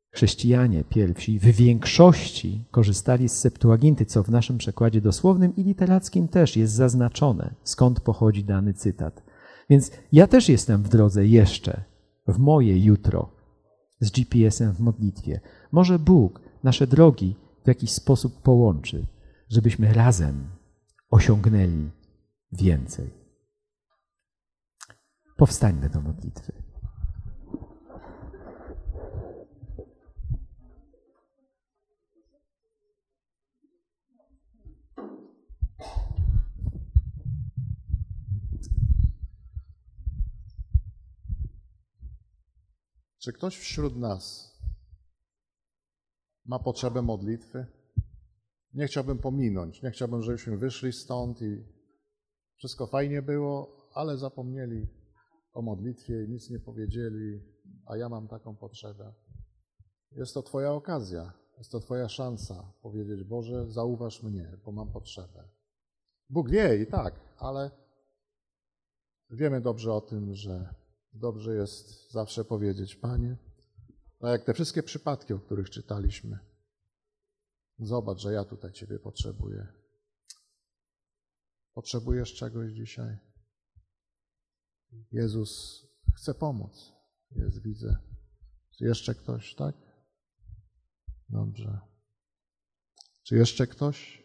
chrześcijanie pierwsi w większości korzystali z Septuaginty, co w naszym przekładzie dosłownym i literackim też jest zaznaczone, skąd pochodzi dany cytat. Więc ja też jestem w drodze jeszcze, w moje jutro, z GPS-em w modlitwie. Może Bóg nasze drogi w jakiś sposób połączy, żebyśmy razem osiągnęli więcej. Powstańmy do modlitwy. Czy ktoś wśród nas ma potrzebę modlitwy? Nie chciałbym pominąć, nie chciałbym, żebyśmy wyszli stąd i wszystko fajnie było, ale zapomnieli o modlitwie i nic nie powiedzieli, a ja mam taką potrzebę. Jest to Twoja okazja, jest to Twoja szansa powiedzieć: Boże, zauważ mnie, bo mam potrzebę. Bóg wie i tak, ale wiemy dobrze o tym, że dobrze jest zawsze powiedzieć, Panie, tak jak te wszystkie przypadki, o których czytaliśmy, zobacz, że ja tutaj Ciebie potrzebuję. Potrzebujesz czegoś dzisiaj? Jezus chce pomóc. Jest, widzę. Czy jeszcze ktoś, tak? Dobrze. Czy jeszcze ktoś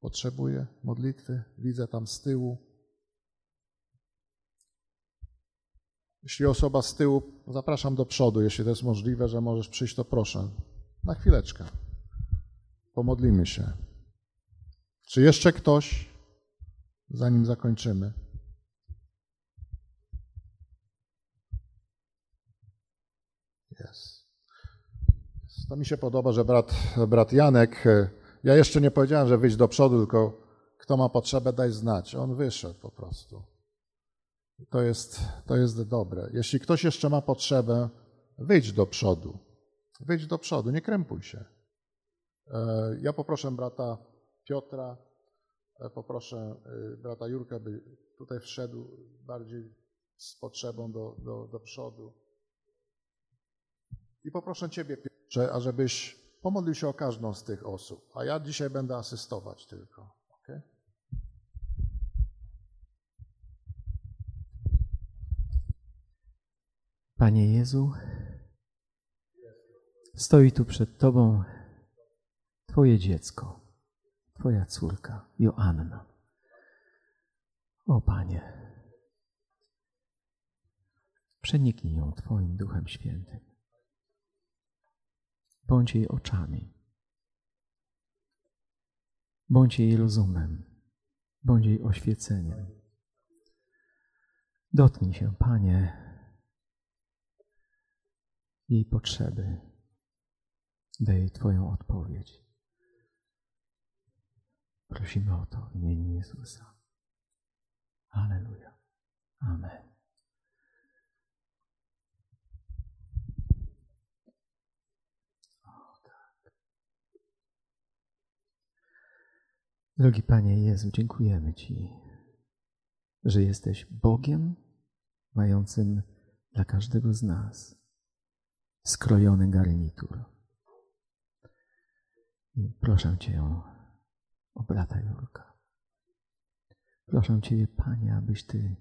potrzebuje modlitwy? Widzę tam z tyłu. Jeśli osoba z tyłu, zapraszam do przodu, jeśli to jest możliwe, że możesz przyjść, to proszę. Na chwileczkę. Pomodlimy się. Czy jeszcze ktoś, zanim zakończymy? Jest. To mi się podoba, że brat, brat Janek, ja jeszcze nie powiedziałem, że wyjść do przodu, tylko kto ma potrzebę, daj znać. On wyszedł po prostu. To jest, to jest dobre. Jeśli ktoś jeszcze ma potrzebę, wyjdź do przodu. Wyjdź do przodu, nie krępuj się. E, ja poproszę brata Piotra, e, poproszę e, brata Jurka, by tutaj wszedł bardziej z potrzebą do, do, do przodu. I poproszę Ciebie, Piotrze, ażebyś pomodlił się o każdą z tych osób, a ja dzisiaj będę asystować tylko. Panie Jezu, stoi tu przed Tobą Twoje dziecko, Twoja córka, Joanna. O Panie, przeniknij ją Twoim Duchem Świętym. Bądź jej oczami, bądź jej rozumem, bądź jej oświeceniem. Dotknij się, Panie, jej potrzeby. Daj jej Twoją odpowiedź. Prosimy o to w imieniu Jezusa. Aleluja. Amen. Drogi Panie Jezu, dziękujemy Ci, że jesteś Bogiem mającym dla każdego z nas skrojony garnitur. I proszę Cię o brata Jurka. Proszę Ciebie, Panie, abyś Ty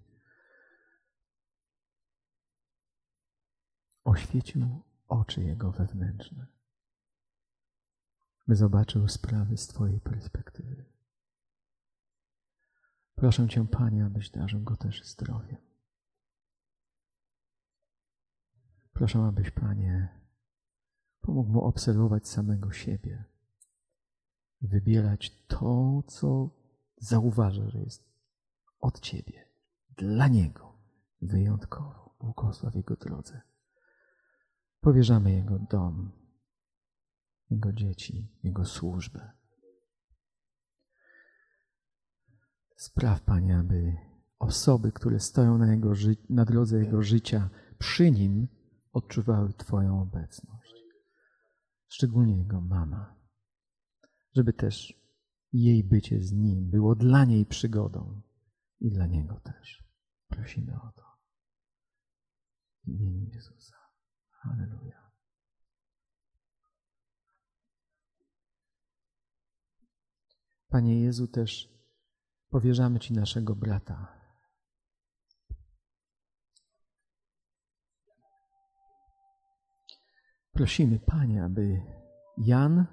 oświecił oczy Jego wewnętrzne, by zobaczył sprawy z Twojej perspektywy. Proszę Cię, Panie, abyś darzył Go też zdrowiem. Proszę, abyś, Panie, pomógł mu obserwować samego siebie, wybierać to, co zauważa, że jest od Ciebie, dla Niego, wyjątkowo. Błogosław Jego drodze. Powierzamy Jego dom, Jego dzieci, Jego służbę. Spraw, Panie, aby osoby, które stoją na, jego na drodze Jego życia, przy Nim odczuwały Twoją obecność. Szczególnie Jego mama. Żeby też jej bycie z Nim było dla niej przygodą i dla Niego też. Prosimy o to. W imieniu Jezusa. Halleluja. Panie Jezu, też powierzamy Ci naszego brata. Prosimy, Panie, aby Jan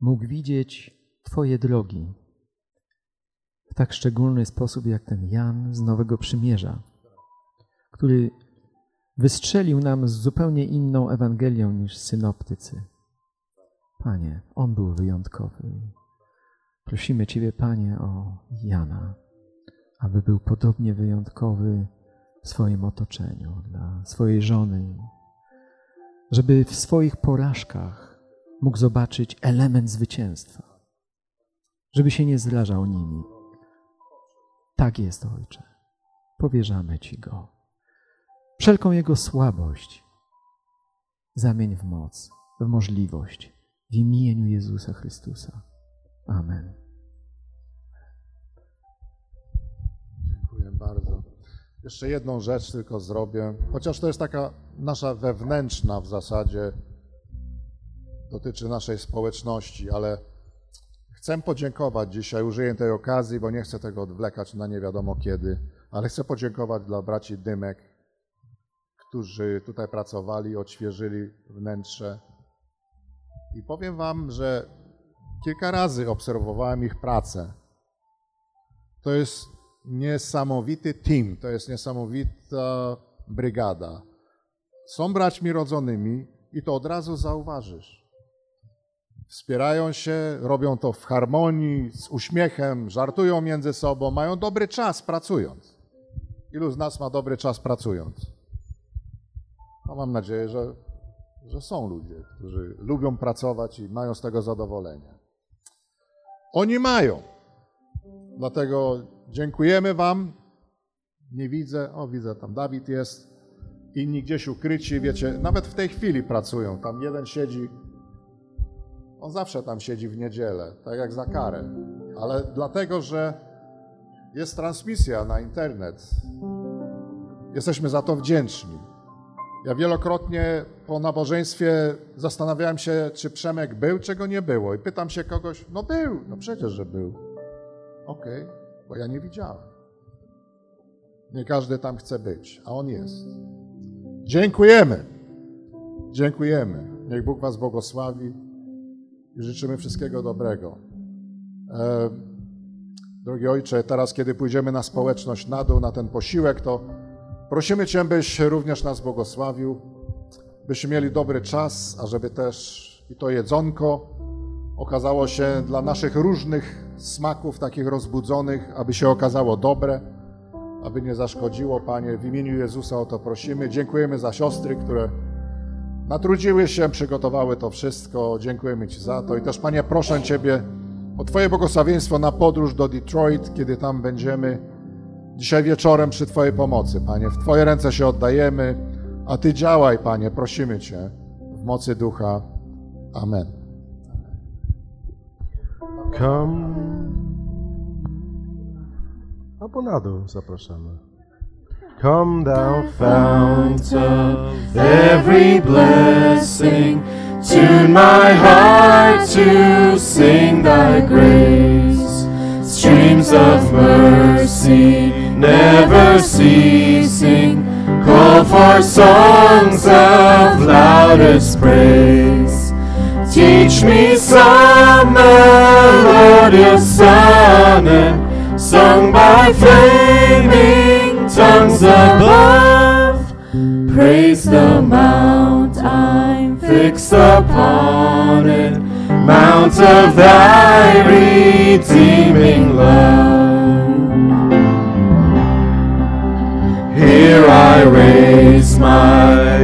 mógł widzieć Twoje drogi w tak szczególny sposób, jak ten Jan z Nowego Przymierza, który wystrzelił nam z zupełnie inną Ewangelią niż synoptycy. Panie, on był wyjątkowy. Prosimy Ciebie, Panie, o Jana, aby był podobnie wyjątkowy w swoim otoczeniu, dla swojej żony, żeby w swoich porażkach mógł zobaczyć element zwycięstwa, żeby się nie zrażał nimi. Tak jest, Ojcze. Powierzamy Ci go. Wszelką jego słabość zamień w moc, w możliwość, w imieniu Jezusa Chrystusa. Amen. Dziękuję bardzo. Jeszcze jedną rzecz tylko zrobię, chociaż to jest taka nasza wewnętrzna w zasadzie, dotyczy naszej społeczności, ale chcę podziękować dzisiaj, użyję tej okazji, bo nie chcę tego odwlekać na nie wiadomo kiedy, ale chcę podziękować dla braci Dymek, którzy tutaj pracowali, odświeżyli wnętrze. I powiem Wam, że kilka razy obserwowałem ich pracę. To jest niesamowity team, to jest niesamowita brygada. Są braćmi rodzonymi i to od razu zauważysz. Wspierają się, robią to w harmonii, z uśmiechem, żartują między sobą, mają dobry czas pracując. Ilu z nas ma dobry czas pracując? No mam nadzieję, że, że są ludzie, którzy lubią pracować i mają z tego zadowolenie. Oni mają. Dlatego dziękujemy Wam. Nie widzę, o widzę, tam Dawid jest, inni gdzieś ukryci, wiecie, nawet w tej chwili pracują. Tam jeden siedzi, on zawsze tam siedzi w niedzielę, tak jak za karę, ale dlatego, że jest transmisja na internet. Jesteśmy za to wdzięczni. Ja wielokrotnie po nabożeństwie zastanawiałem się, czy Przemek był, czego nie było. I pytam się kogoś, no był, no przecież, że był. Okej, okay, bo ja nie widziałem. Nie każdy tam chce być, a on jest. Dziękujemy. Dziękujemy. Niech Bóg Was błogosławi i życzymy wszystkiego dobrego. E, drogi Ojcze, teraz kiedy pójdziemy na społeczność na dół, na ten posiłek, to Prosimy Cię, byś również nas błogosławił, byśmy mieli dobry czas, a żeby też i to jedzonko okazało się dla naszych różnych smaków, takich rozbudzonych, aby się okazało dobre, aby nie zaszkodziło. Panie, w imieniu Jezusa o to prosimy. Dziękujemy za siostry, które natrudziły się, przygotowały to wszystko. Dziękujemy Ci za to. I też, Panie, proszę Ciebie o Twoje błogosławieństwo na podróż do Detroit, kiedy tam będziemy dzisiaj wieczorem przy Twojej pomocy, Panie. W Twoje ręce się oddajemy, a Ty działaj, Panie, prosimy Cię w mocy Ducha. Amen. Come. Albo na dół zapraszamy. Come thou fount of every blessing, tune my heart to sing thy grace. Streams of mercy never ceasing, call for songs of loudest praise. Teach me some melodious sonnet sung by flaming tongues above. Praise the mount I'm fixed upon it, mount of thy redeeming love. Here I raise my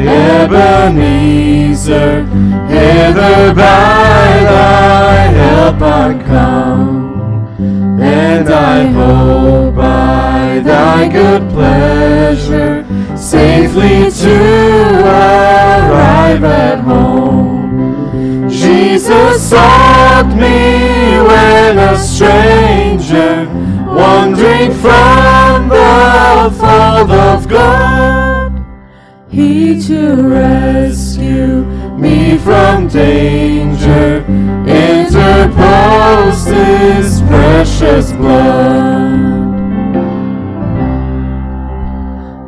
Ebenezer, hither by thy help I come. And I hope by thy good pleasure safely to arrive at home. Jesus sought me when a He to rescue me from danger interposed his precious blood.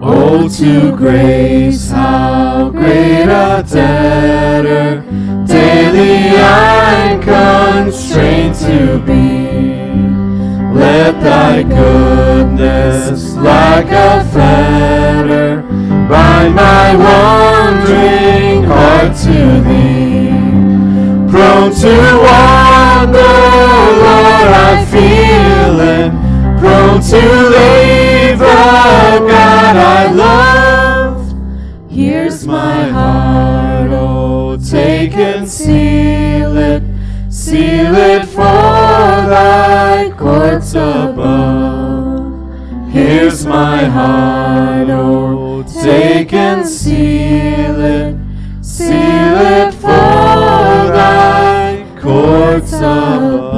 Oh, to grace, how great a debtor daily I'm constrained to be. Let thy goodness, like a fetter, bind my wandering heart to thee. Prone to wander, Lord, I feel it. Prone to leave the God I love. Here's my heart, oh, take and seal it. Seal it for thy courts above. Here's my heart, oh, take and seal it, seal it for thy courts above.